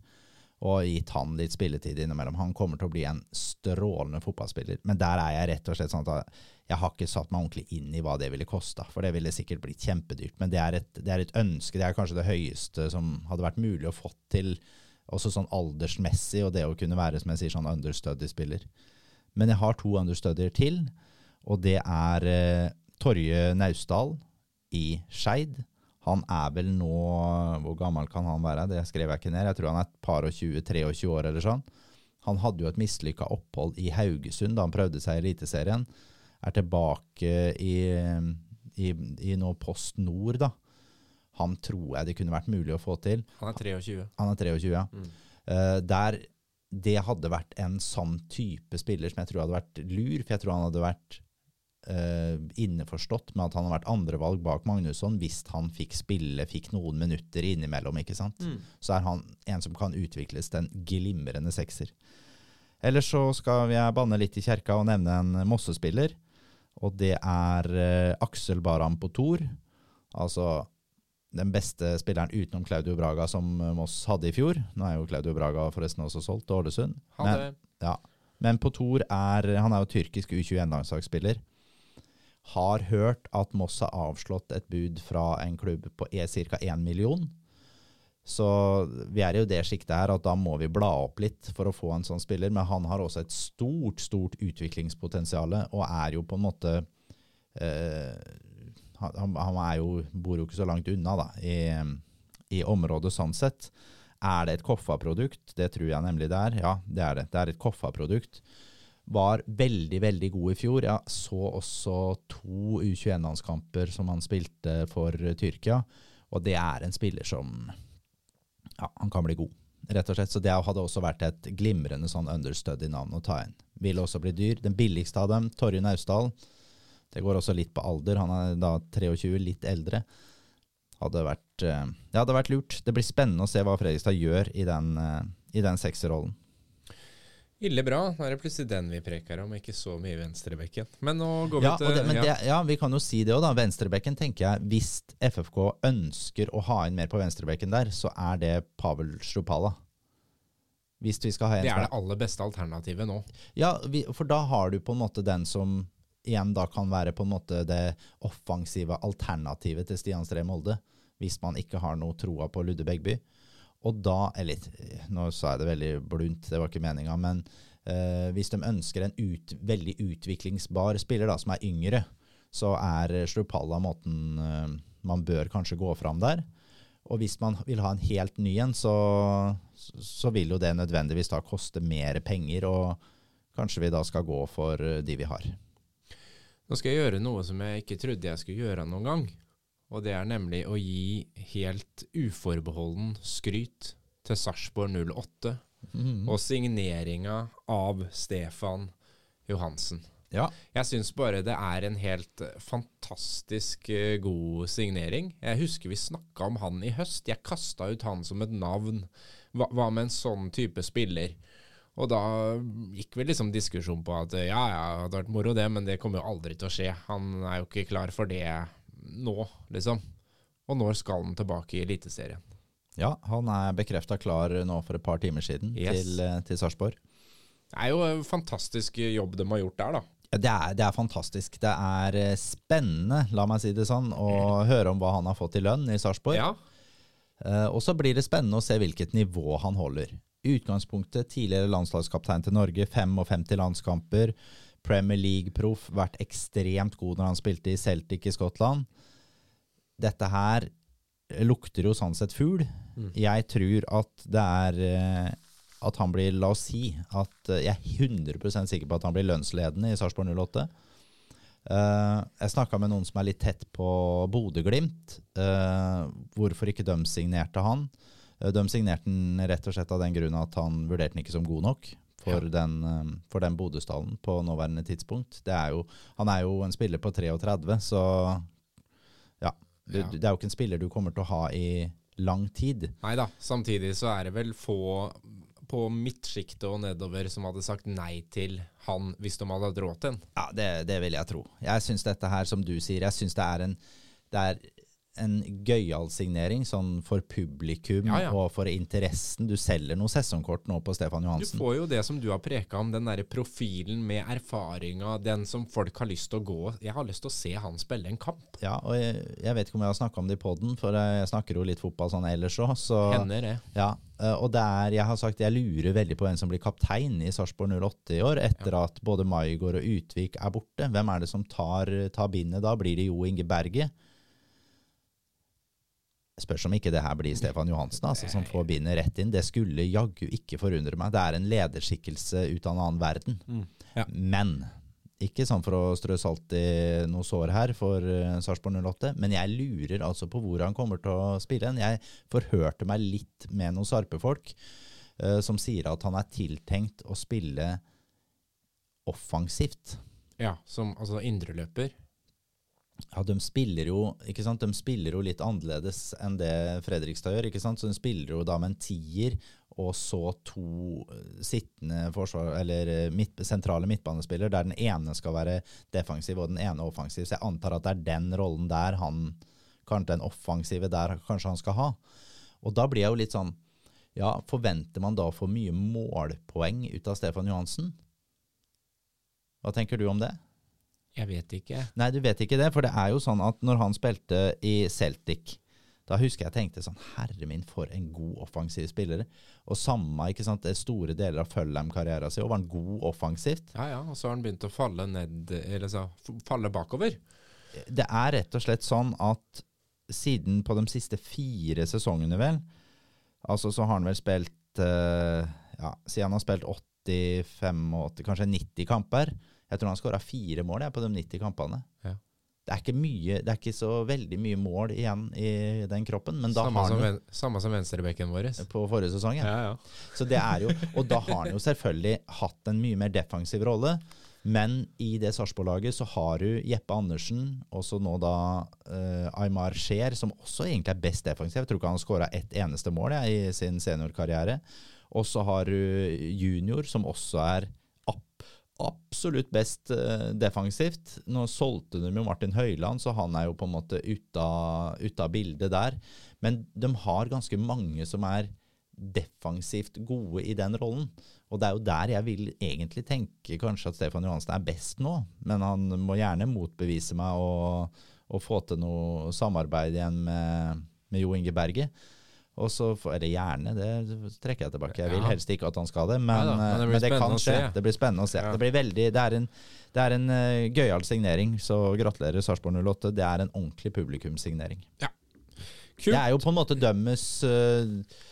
Og gitt han litt spilletid innimellom. Han kommer til å bli en strålende fotballspiller. Men der er jeg rett og slett sånn at jeg har ikke satt meg ordentlig inn i hva det ville kosta. For det ville sikkert blitt kjempedyrt. Men det er, et, det er et ønske. Det er kanskje det høyeste som hadde vært mulig å få til, også sånn aldersmessig, og det å kunne være, som jeg sier, sånn understudy-spiller. Men jeg har to understudier til, og det er eh, Torje Naustdal i Skeid. Han er vel nå Hvor gammel kan han være? Det skrev jeg ikke ned. Jeg tror han er et par og 20-23 år eller sånn. Han hadde jo et mislykka opphold i Haugesund da han prøvde seg i Eliteserien. Er tilbake i, i, i nå Post Nord, da. Han tror jeg det kunne vært mulig å få til. Han er 23. Han er 23, ja. Mm. Uh, der det hadde vært en sånn type spiller som jeg tror hadde vært lur, for jeg tror han hadde vært uh, innforstått med at han har vært andrevalg bak Magnusson hvis han fikk spille, fikk noen minutter innimellom. ikke sant? Mm. Så er han en som kan utvikles til en glimrende sekser. Ellers så skal jeg banne litt i kjerka og nevne en Mosse-spiller. Og det er uh, Aksel Baram på Tor. Altså den beste spilleren utenom Claudio Braga som Moss hadde i fjor. Nå er jo Claudio Braga forresten også solgt til Ålesund. Men, ja. Men på Tor er Han er jo tyrkisk U21-landslagsspiller har hørt at Moss har avslått et bud fra en klubb på e, ca. 1 million. Så vi er i det sjiktet her at da må vi bla opp litt for å få en sånn spiller. Men han har også et stort, stort utviklingspotensial, og er jo på en måte eh, han, han jo, bor jo ikke så langt unna da, i, i området sånn sett. Er det et Koffa-produkt? Det tror jeg nemlig det er. Ja, det er det. Det er et Koffa-produkt var veldig, veldig god i fjor. Jeg så også to U21-landskamper som han spilte for Tyrkia, og det er en spiller som Ja, han kan bli god. rett og slett. Så det hadde også vært et glimrende sånn understudy navn å ta inn. Vil også bli dyr. Den billigste av dem, Torjun Austdal. Det går også litt på alder. Han er da 23, litt eldre. Hadde vært, eh, det hadde vært lurt. Det blir spennende å se hva Fredrikstad gjør i den, eh, i den sekserrollen. Ille bra. Da er det plutselig den vi preker om, ikke så mye venstrebekken. Men nå går vi Ja, til det, men ja. det, ja, vi kan jo si det òg, da. Venstrebekken tenker jeg, hvis FFK ønsker å ha inn mer på venstrebekken der, så er det Pavel Strupala. Hvis vi skal ha en det er det aller beste alternativet nå. Ja, vi, for da har du på en måte den som igjen da kan være på en måte det offensive alternativet til Stian Stree Molde, hvis man ikke har noe troa på Ludde Begby. Og da, eller nå sa jeg det veldig blunt, det var ikke meninga, men eh, hvis de ønsker en ut, veldig utviklingsbar spiller da, som er yngre, så er Slupalla måten eh, man bør kanskje gå fram der. Og hvis man vil ha en helt ny en, så, så vil jo det nødvendigvis da koste mer penger, og kanskje vi da skal gå for eh, de vi har. Nå skal jeg gjøre noe som jeg ikke trodde jeg skulle gjøre noen gang. Og det er nemlig å gi helt uforbeholden skryt til Sarpsborg 08 mm. og signeringa av Stefan Johansen. Ja. Jeg syns bare det er en helt fantastisk eh, god signering. Jeg husker vi snakka om han i høst. Jeg kasta ut han som et navn. Hva, hva med en sånn type spiller? Og da gikk vel liksom diskusjon på at ja, ja, det hadde vært moro det, men det kommer jo aldri til å skje. Han er jo ikke klar for det nå, liksom. Og når skal han tilbake i Eliteserien? ja, han er bekrefta klar nå for et par timer siden Yes. til, eh, til Sarpsborg. Det er jo en fantastisk jobb de har gjort der, da. Det, er, det er fantastisk. Det er eh, spennende, la meg si det sånn, å høre om hva han har fått i lønn i Sarpsborg. Ja, Uh, og så blir det spennende å se hvilket nivå han holder. Utgangspunktet tidligere landslagskaptein til Norge, 55 landskamper, Premier League-proff, vært ekstremt god når han spilte i Celtic i Skottland. Dette her lukter jo sånn sett fugl. Mm. Jeg tror at det er eh, at han blir, la oss si, at eh, jeg er 100 sikker på at han blir lønnsledende i Sarpsborg 08. Uh, jeg snakka med noen som er litt tett på Bodø-Glimt. Uh, hvorfor ikke de signerte han? Eh, de signerte den rett og slett av den grunn at han vurderte den ikke som god nok for den, eh, for den Bodø-stallen på nåværende tidspunkt. Det er jo, han er jo en spiller på 33, så ja. Du, Ja. Det er jo ikke en spiller du kommer til å ha i lang tid. Nei da. Samtidig så er det vel få på midtsjiktet og nedover som hadde sagt nei til han hvis de hadde hatt råd til han. Ja, det, det vil jeg tro. Jeg syns dette her, som du sier, jeg syns det er en det er en gøyal signering sånn for publikum Ja, ja. og for interessen. Du selger noe sesongkort nå på Stefan Johansen. Du får jo det som du har preka om, den derre profilen med erfaringa, den som folk har lyst til å gå Jeg har lyst til å se han spille en kamp. Ja, og jeg, jeg vet ikke om jeg har snakka om det i poden, for jeg snakker jo litt fotball sånn ellers òg. Så Hender det. ja, eh, og det er, jeg har sagt jeg lurer veldig på hvem som blir kaptein i Sarpsborg 08 i år, etter at både Maigård og Utvik er borte. Hvem er det som tar, tar bindet da? Blir det Jo Inge Berge? Spørs om ikke det her blir Stefan Johansen altså, som får bindet rett inn. Det skulle jaggu ikke forundre meg. Det er en lederskikkelse ut av en annen verden. Ja. Men ikke sånn for å strø salt i noe sår her for uh, Sarpsborg 08, men jeg lurer altså på hvor han kommer til å spille. hen. Jeg forhørte meg litt med noen sarpefolk uh, som sier at han er tiltenkt å spille offensivt. Ja, som altså indreløper. Ja, de spiller jo? De spiller jo litt annerledes enn det Fredrikstad gjør. Så De spiller jo da med en tier og så to eh, sittende forsvar, eller eh, midt, sentrale midtbanespillere, der den ene skal være defensiv og den ene offensiv. Så jeg antar at det er den rollen der han Kanskje den offensive der kanskje han skal ha. Og da blir jeg jo litt sånn Ja, forventer man da å få mye målpoeng ut av Stefan Johansen? Hva tenker du om det? Jeg vet ikke. Nei, du vet ikke det, for det er jo sånn at når han spilte i Celtic, da husker jeg tenkte sånn Herre min, for en god offensiv spiller. Og samme, ikke sant, det store deler av Fulham-karrieren sin, og var han god offensivt. Ja ja, og så har han begynt å falle ned, eller så falle bakover. Det er rett og slett sånn at siden på de siste fire sesongene, vel, altså så har han vel spilt eh, Ja, siden han har spilt 80, 85, kanskje 90 kamper. Jeg tror han skåra fire mål jeg, på de 90 kampene. Ja. det er ikke mye Det er ikke så veldig mye mål igjen i den kroppen, men da Samme har som, han ven, samme som venstrebekken vår. på forrige sesong, ja. Ja, ja. Så det er jo, og da har han jo selvfølgelig hatt en mye mer defensiv rolle. Men i det Sarpsborg-laget så har du Jeppe Andersen, og så nå da uh, Aymar Scheer, som også egentlig er best defensiv. Jeg tror ikke han har skåra ett eneste mål ja, i sin seniorkarriere. Og så har du junior, som også er absolutt best eh, defensivt. Nå solgte de jo Martin Høiland, så han er jo på en måte ute av, bildet der. Men de har ganske mange som er defensivt gode i den rollen. Og det er jo der jeg vil egentlig tenke kanskje at Stefan Johansen er best nå. Men han må gjerne motbevise meg og, og få til noe samarbeid igjen med, med Jo Inge Berge. Og så, er Eller gjerne, det trekker jeg tilbake. Jeg vil helst ikke at han skal det, men, Neida, men det eh, men det kan skje. Det blir spennende å se. Ja. Det blir veldig, det er en, det er en uh, gøyal signering, så gratulerer Sarpsborg 08. Det er en ordentlig publikumssignering. Kult. Det er jo på en måte dømmes uh,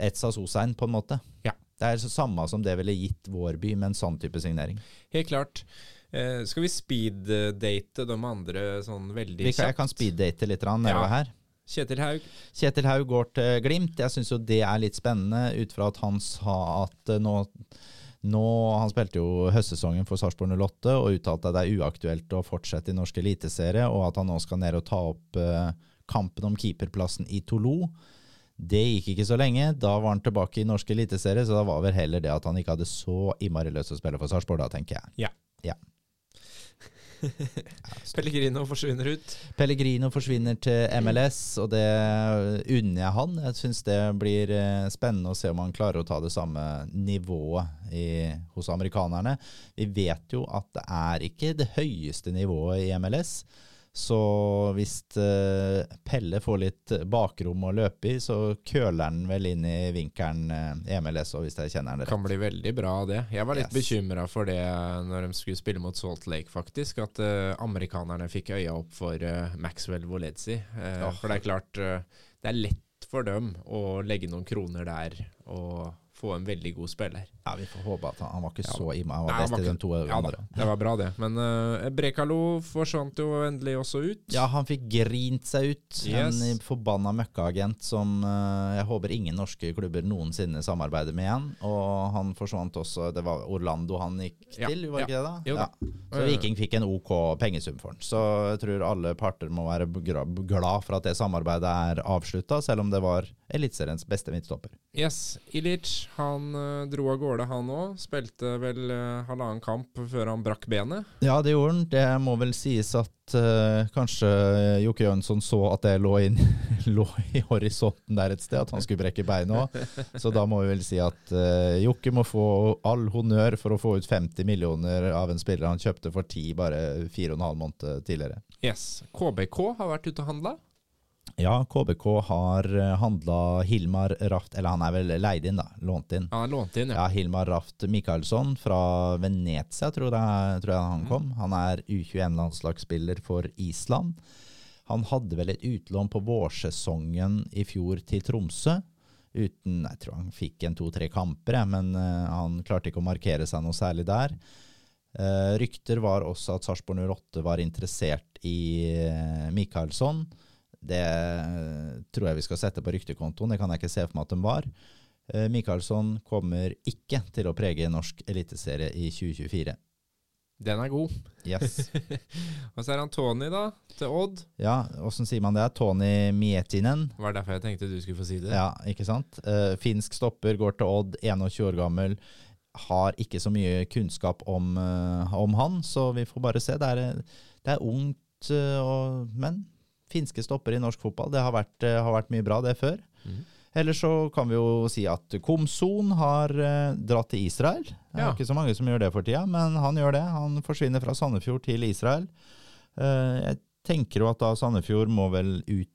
Etsa Sosein, på en måte. Ja. Det er så samme som det ville gitt vår by med en sånn type signering. Helt klart. Eh, skal vi speeddate de andre sånn veldig kjapt? jeg kan speeddate litt nedover Ja. her. Kjetil Haug. Kjetil Haug går til Glimt. Jeg syns jo det er litt spennende, ut fra at han sa at eh, nå nå, Han spilte jo høstsesongen for Sarpsborg 08 og uttalte at det er uaktuelt å fortsette i norsk eliteserie, og at han nå skal ned og ta opp eh, kampen om keeperplassen i Toulou. Det gikk ikke så lenge. Da var han tilbake i norsk eliteserie, så da var vel heller det at han ikke hadde så innmari lyst til å spille for Sarpsborg, da, tenker jeg. Ja. ja. Pellegrino forsvinner ut. Pellegrino forsvinner til MLS, og det unner jeg han. Jeg syns det blir eh, spennende å se om han klarer å ta det samme nivået i, hos amerikanerne. Vi vet jo at det er ikke det høyeste nivået i MLS. Så hvis eh, Pelle får litt bakrom å løpe i, så køler han vel inn i vinkelen Emil i MLS, hvis jeg kjenner han rett. Kan bli veldig bra av det. Jeg var litt Yes. bekymra for det når de skulle spille mot Salt Lake, faktisk. At eh, amerikanerne fikk øya opp for eh, Maxwell Voledzi. Eh, Ja. For det er klart, eh, det er lett for dem å legge noen kroner der og få en veldig god spiller. Ja, Vi får håpe at han, han var ikke Ja. så imma. Han var best i de to Ja andre. det var bra, det. Men uh, Brekalo forsvant jo endelig også ut. Ja, han fikk grint seg ut. Yes. En forbanna møkkaagent som uh, jeg håper ingen norske klubber noensinne samarbeider med igjen. Og han forsvant også Det var Orlando han gikk Ja, til, var ikke det? da? Jo da. Så Viking fikk en OK pengesum for han. Så jeg tror alle parter må være glad for at det samarbeidet er avslutta, selv om det var Eliteseriens beste midtstopper. Yes, Ilic han uh, dro av gårde, han òg. Spilte vel uh, halvannen kamp før han brakk benet. Ja, det gjorde han. Det må vel sies at uh, kanskje Jokke Jønsson så at det lå, inn, lå i horisonten der et sted, at han skulle brekke beinet òg. Så da må vi vel si at uh, Jokke må få all honnør for å få ut 50 millioner av en spiller han kjøpte for 10 bare fire og en halv måned tidligere. Yes, KBK har vært ute og handla. Ja, KBK har handla Hilmar Raft Eller han er vel leid inn, da. Lånt inn. Er lånt inn, ja. Ja, Hilmar Raft Michaelsson fra Venezia, tror jeg, tror jeg han kom. Han er U21-landslagsspiller for Island. Han hadde vel et utlån på vårsesongen i fjor til Tromsø. Uten, Jeg tror han fikk en to-tre kamper, men eh, han klarte ikke å markere seg noe særlig der. Eh, rykter var også at Sarpsborg 08 var interessert i uh, Michaelsson. Det tror jeg vi skal sette på ryktekontoen, det kan jeg ikke se for meg at de var. Eh, Michaelsson kommer ikke til å prege norsk eliteserie i 2024. Den er god. Yes. Og så er han Tony, da, til Odd. Ja, åssen sier man det? Tony Mietinen. Det var derfor jeg tenkte du skulle få si det. Ja, ikke sant? Uh, finsk stopper, går til Odd, 21 år gammel. Har ikke så mye kunnskap om, uh, om han, så vi får bare se. Det er, det er ungt, uh, og, men finske stopper i norsk fotball, det har vært, eh, har vært mye bra det før. Mm. Eller så kan vi jo si at Komson har eh, dratt til Israel. Det er Ja. ikke så mange som gjør det for tida, men han gjør det. Han forsvinner fra Sandefjord til Israel. Eh, jeg tenker jo at da Sandefjord må vel ut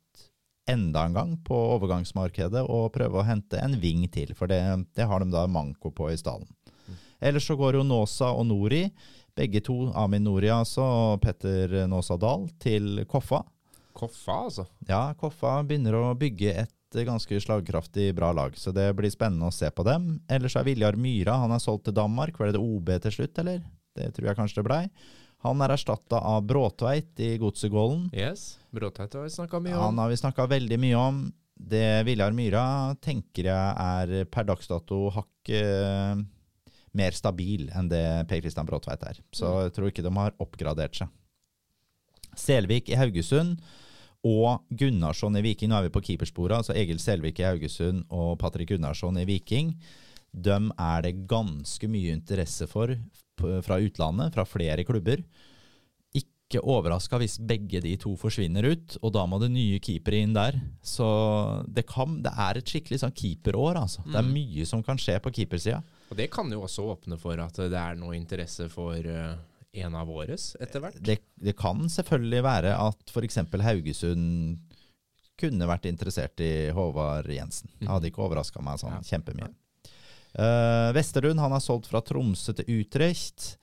enda en gang på overgangsmarkedet og prøve å hente en ving til, for det, det har de da manko på i stallen. Ellers så går jo Nåsa og Nori, begge to, Amin Nori altså, og Petter Nåsa Dahl, til Koffa. Koffa, altså. Ja, Koffa begynner å bygge et ganske slagkraftig bra lag, så det blir spennende å se på dem. Ellers er Viljar Myra, han er solgt til Danmark. Var det det OB til slutt, eller? Det tror jeg kanskje det blei. Han er erstatta av Bråtveit i Godsegålen. Yes. Bråtveit har vi snakka mye om. Han har vi snakka veldig mye om. Det Viljar Myra tenker jeg er per dags dato hakket mer stabil enn det Per Kristian Bråtveit er. Så jeg tror ikke de har oppgradert seg. Selvik i Haugesund og Gunnarsson i Viking. Nå er vi på keepersporet. Altså Egil Selvik i Haugesund og Patrick Gunnarsson i Viking. Dem er det ganske mye interesse for fra utlandet, fra flere klubber. Ikke overraska hvis begge de to forsvinner ut, og da må det nye keepere inn der. Så det, kan, det er et skikkelig sånn keeperår, altså. Det er mye som kan skje på keepersida. Og det kan jo også åpne for at det er noe interesse for eh, en av våres etter hvert. Det, det kan selvfølgelig være at f.eks. Haugesund kunne vært interessert i Håvard Jensen. Det hadde ikke overraska meg sånn Ja. kjempemye. Uh, Vesterlund han er solgt fra Tromsø til Utrecht.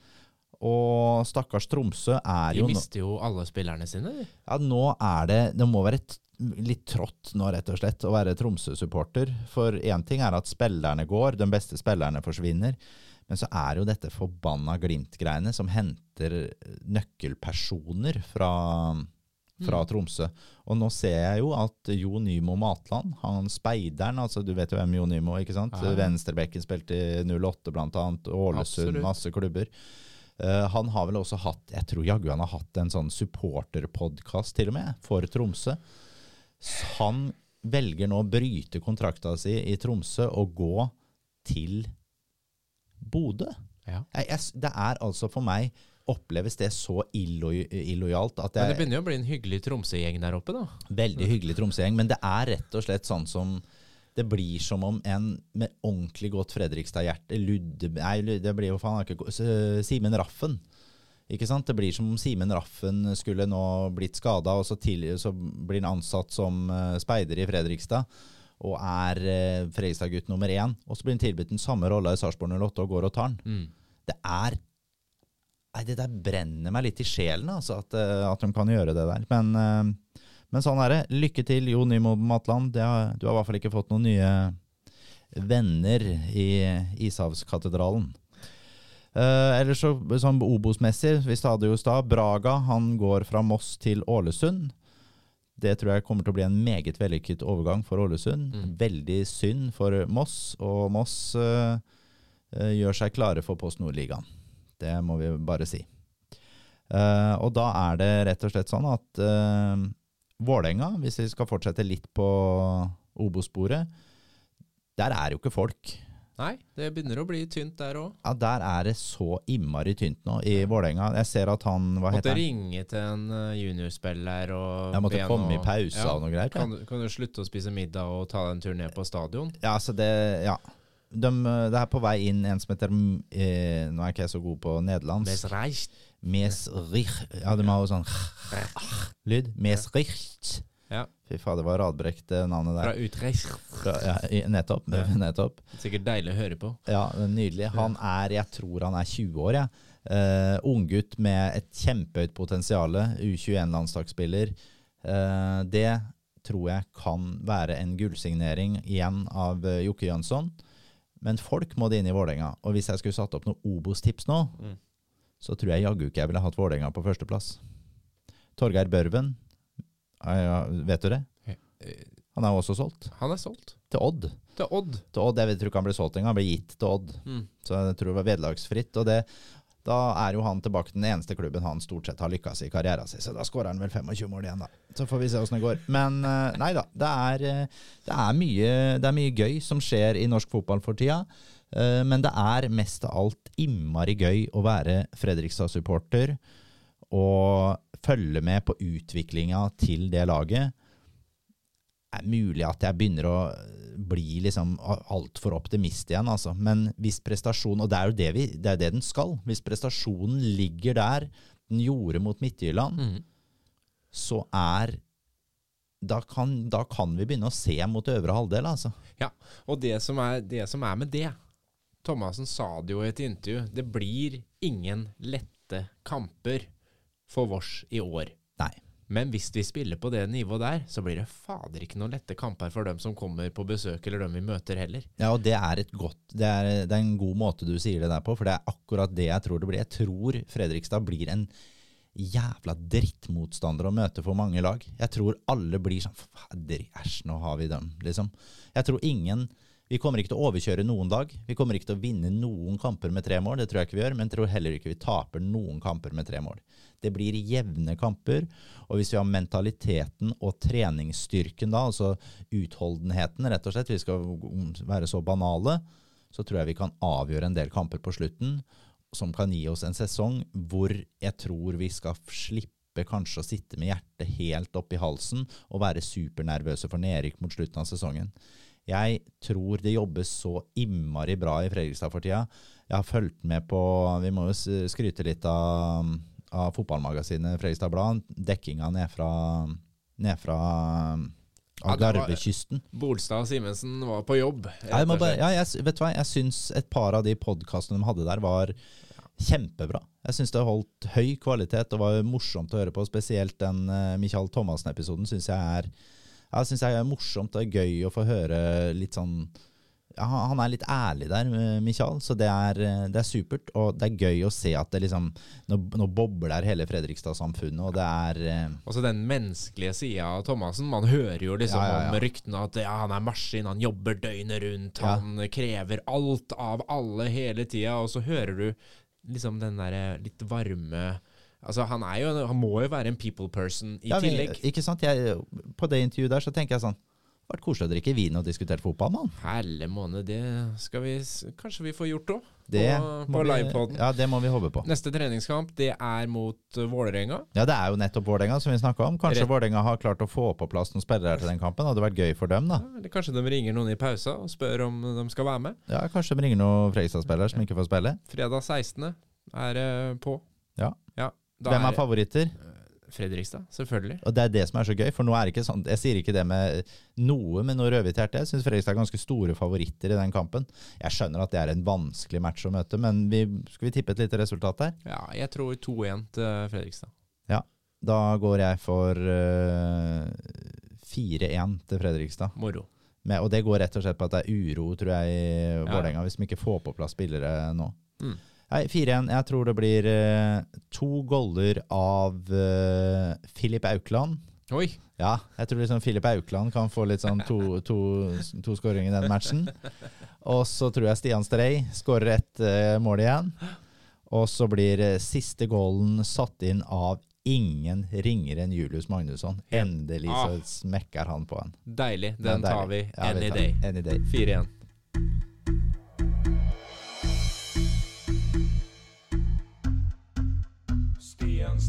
Og stakkars Tromsø er jo De mister jo alle spillerne sine. Ja, nå er det Det må være litt trått nå, rett og slett, å være Tromsø-supporter. For én ting er at spillerne går, de beste spillerne forsvinner. Men så er jo dette forbanna Glimt-greiene som henter nøkkelpersoner fra, fra Tromsø. Og nå ser jeg jo at Jo Nymo Matland, han speideren, altså du vet jo hvem Jo Nymo, ikke sant? Ja. Venstrebekken spilte i 08 blant annet, Ålesund, masse klubber. Uh, han har vel også hatt, jeg tror jaggu han har hatt en sånn supporterpodkast til og med, for Tromsø. Så Han velger nå å bryte kontrakta si i Tromsø og gå til Bodø. Ja. Jeg, jeg, det er altså for meg oppleves det så illo, illojalt at Men det begynner jo å bli en hyggelig Tromsø-gjeng der oppe, da. Veldig hyggelig Tromsø-gjeng, men det er rett og slett sånn som det blir som om en med ordentlig godt Fredrikstad-hjerte Ludde... Nei, det blir jo faen ikke Simen Raffen. Ikke sant? Det blir som om Simen Raffen skulle nå blitt skada, og så, tidlig, så blir han ansatt som eh, speider i Fredrikstad. Og er eh, Fredrikstad-gutt nummer én. Og så blir han tilbudt den samme rolla i Sarpsborg 08 og går og tar den. Mm. Det er Nei, det der brenner meg litt i sjelen, altså, at, eh, at de kan gjøre det der. Men, eh, men sånn er det. Lykke til, Jo Nymo Matland. Du har i hvert fall ikke fått noen nye venner i Ishavskatedralen. Uh, ellers så, sånn Obos-messig, vi det jo i stad, Braga han går fra Moss til Ålesund. Det tror jeg kommer til å bli en meget vellykket overgang for Ålesund. Mm. Veldig synd for Moss, og Moss eh, gjør seg klare for Post Nord-ligaen. Det må vi bare si. Uh, og da er det rett og slett sånn at uh, Vålerenga, hvis vi skal fortsette litt på Obo-sporet, der er jo ikke folk. Nei, det begynner å bli tynt der òg. Ja, Der er det så innmari tynt nå i Vålerenga. Jeg ser at han Hva Måtte heter han? ringe til en eh, juniorspiller og Jeg måtte komme i pausa Ja. og noe greier. Kan, kan du slutte å spise middag og ta deg en tur ned på stadion? Ja, altså det Ja. De, det er på vei inn en som heter eh, Nå er ikke jeg så god på nederlandsk. Mesreich. Mesrich Ja, de har jo sånn lyd. Mesrich. Ja. Fy faen, det var radbrekt navnet Fra der. Utrecht. Fra, ja, nettopp. Ja. nettopp. Sikkert deilig å høre på. Ja, nydelig. Han er, jeg tror han er 20 år, jeg. Eh, Unggutt med et kjempehøyt potensial. U21-landslagsspiller. Uh, det tror jeg kan være en gullsignering igjen av eh, Jokke Jønsson. Men folk må det inn i Vålerenga. Og hvis jeg skulle satt opp noen Obos-tips nå, Mm. så tror jeg jaggu ikke jeg ville hatt Vålerenga på førsteplass. Torgeir Børven, ja, ja, vet du det? Han er jo også solgt. Han er solgt. Til Odd. Til Odd. Til Odd, Jeg tror ikke han ble solgt engang, han ble gitt til Odd. Mm. Så jeg tror det var vederlagsfritt. Og det, da er jo han tilbake til den eneste klubben han stort sett har lykkes i karrieren sin. Så da skårer han vel 25 mål igjen, da. Så får vi se åssen det går. Men eh, nei da. Det er, eh, det, er mye, det er mye gøy som skjer i norsk fotball for tida. Eh, Men det er mest av alt innmari gøy å være Fredrikstad-supporter og følge med på utviklinga til det laget. Er mulig at jeg begynner å bli liksom altfor optimist igjen, altså. Men hvis prestasjonen Og det er jo det, vi, det, er det den skal. Hvis prestasjonen ligger der den gjorde mot Midtjylland, Mm. så er da kan, da kan vi begynne å se mot øvre halvdel, altså. Ja, og det som, er, det som er med det Thomassen sa det jo i et intervju. Det blir ingen lette kamper for Vårs i år. Nei. Men hvis vi spiller på det nivået der, så blir det fader ikke noen lette kamper for dem som kommer på besøk, eller dem vi møter heller. Ja, og det er et godt det er, det er en god måte du sier det der på, for det er akkurat det jeg tror det blir. Jeg tror Fredrikstad blir en jævla drittmotstander å møte for mange lag. Jeg tror alle blir sånn Fader, æsj, nå har vi dem, liksom. Jeg tror ingen Vi kommer ikke til å overkjøre noen dag. Vi kommer ikke til å vinne noen kamper med tre mål, det tror jeg ikke vi gjør, men jeg tror heller ikke vi taper noen kamper med tre mål. Det blir jevne kamper, og hvis vi har mentaliteten og treningsstyrken da, altså utholdenheten, rett og slett, vi skal være så banale, så tror jeg vi kan avgjøre en del kamper på slutten som kan gi oss en sesong hvor jeg tror vi skal slippe kanskje å sitte med hjertet helt opp i halsen og være supernervøse for nedrykk mot slutten av sesongen. Jeg tror det jobbes så innmari bra i Fredrikstad for tida. Jeg har fulgt med på Vi må jo skryte litt av, av fotballmagasinet Fredrikstad Blad. Dekkinga ned fra, ned fra Ja. Bolstad og Simensen var på jobb. Må bare, ja, jeg, vet du hva, jeg syns et par av de podkastene de hadde der, var kjempebra. Jeg syns det holdt høy kvalitet og var morsomt å høre på. Spesielt den uh, Michael Thomassen-episoden syns jeg er ja, synes jeg er morsomt og gøy å få høre litt sånn ja, han er litt ærlig der, eh, Michael, så det er, eh, det er supert. Og det er gøy å se at det liksom Nå, nå bobler hele Fredrikstad-samfunnet, og det er Altså den menneskelige sida av Thomassen. Man hører jo liksom Ja, ja, om ryktene at ja, han er maskin, han jobber døgnet rundt, han krever alt av alle hele tida, og så hører du liksom den derre litt varme Altså, han er jo Han må jo være en people person i ja, men, tillegg. Ikke sant? Jeg, på det intervjuet der så tenker jeg sånn vært koselig å drikke vin og diskutere fotball, mann. Helle måned, det skal vi Kanskje vi får gjort òg? Det På, må på vi- livepoden. Ja, det må vi håpe på. Neste treningskamp, det er mot uh, Vålerenga. Ja, det er jo nettopp Vålerenga som vi snakka om. Kanskje. Vålerenga har klart å få på plass noen spillere til den kampen. Hadde vært gøy for dem, da. Ja, eller kanskje de ringer noen i pausa og spør om de skal være med. Ja, Kanskje de ringer noen Fredrikstad-spillere som ikke får spille. Fredag 16. er på. Ja. Ja. Da Hvem er favoritter? Fredrikstad, selvfølgelig. Og det er det som er så gøy, for nå er det ikke sånn Jeg sier ikke det med noe med noe rødhvit hjerte. Jeg syns Fredrikstad er ganske store favoritter i den kampen. Jeg skjønner at det er en vanskelig match å møte, men vi, skal vi tippe et lite resultat der? Ja, jeg tror 2-1 til Fredrikstad. Ja, Da går jeg for uh, 4-1 til Fredrikstad. Moro. Med, og det går rett og slett på at det er uro, tror jeg, i Ja. Hvis de ikke får på plass spillere nå. Mm. Nei, 4-1. Jeg tror det blir eh, to goller av uh, Filip Aukland. Oi! Ja, jeg tror liksom Filip Aukland kan få litt sånn to, to, to skåringer i den matchen. Og så tror jeg Stian Strei skårer ett eh, mål igjen. Og så blir eh, siste goalen satt inn av ingen ringere enn Julius Magnusson. Endelig så Ah. smekker han på en. Deilig. Den, Den tar vi deilig. Ja, any tar day. Any day. 4-1.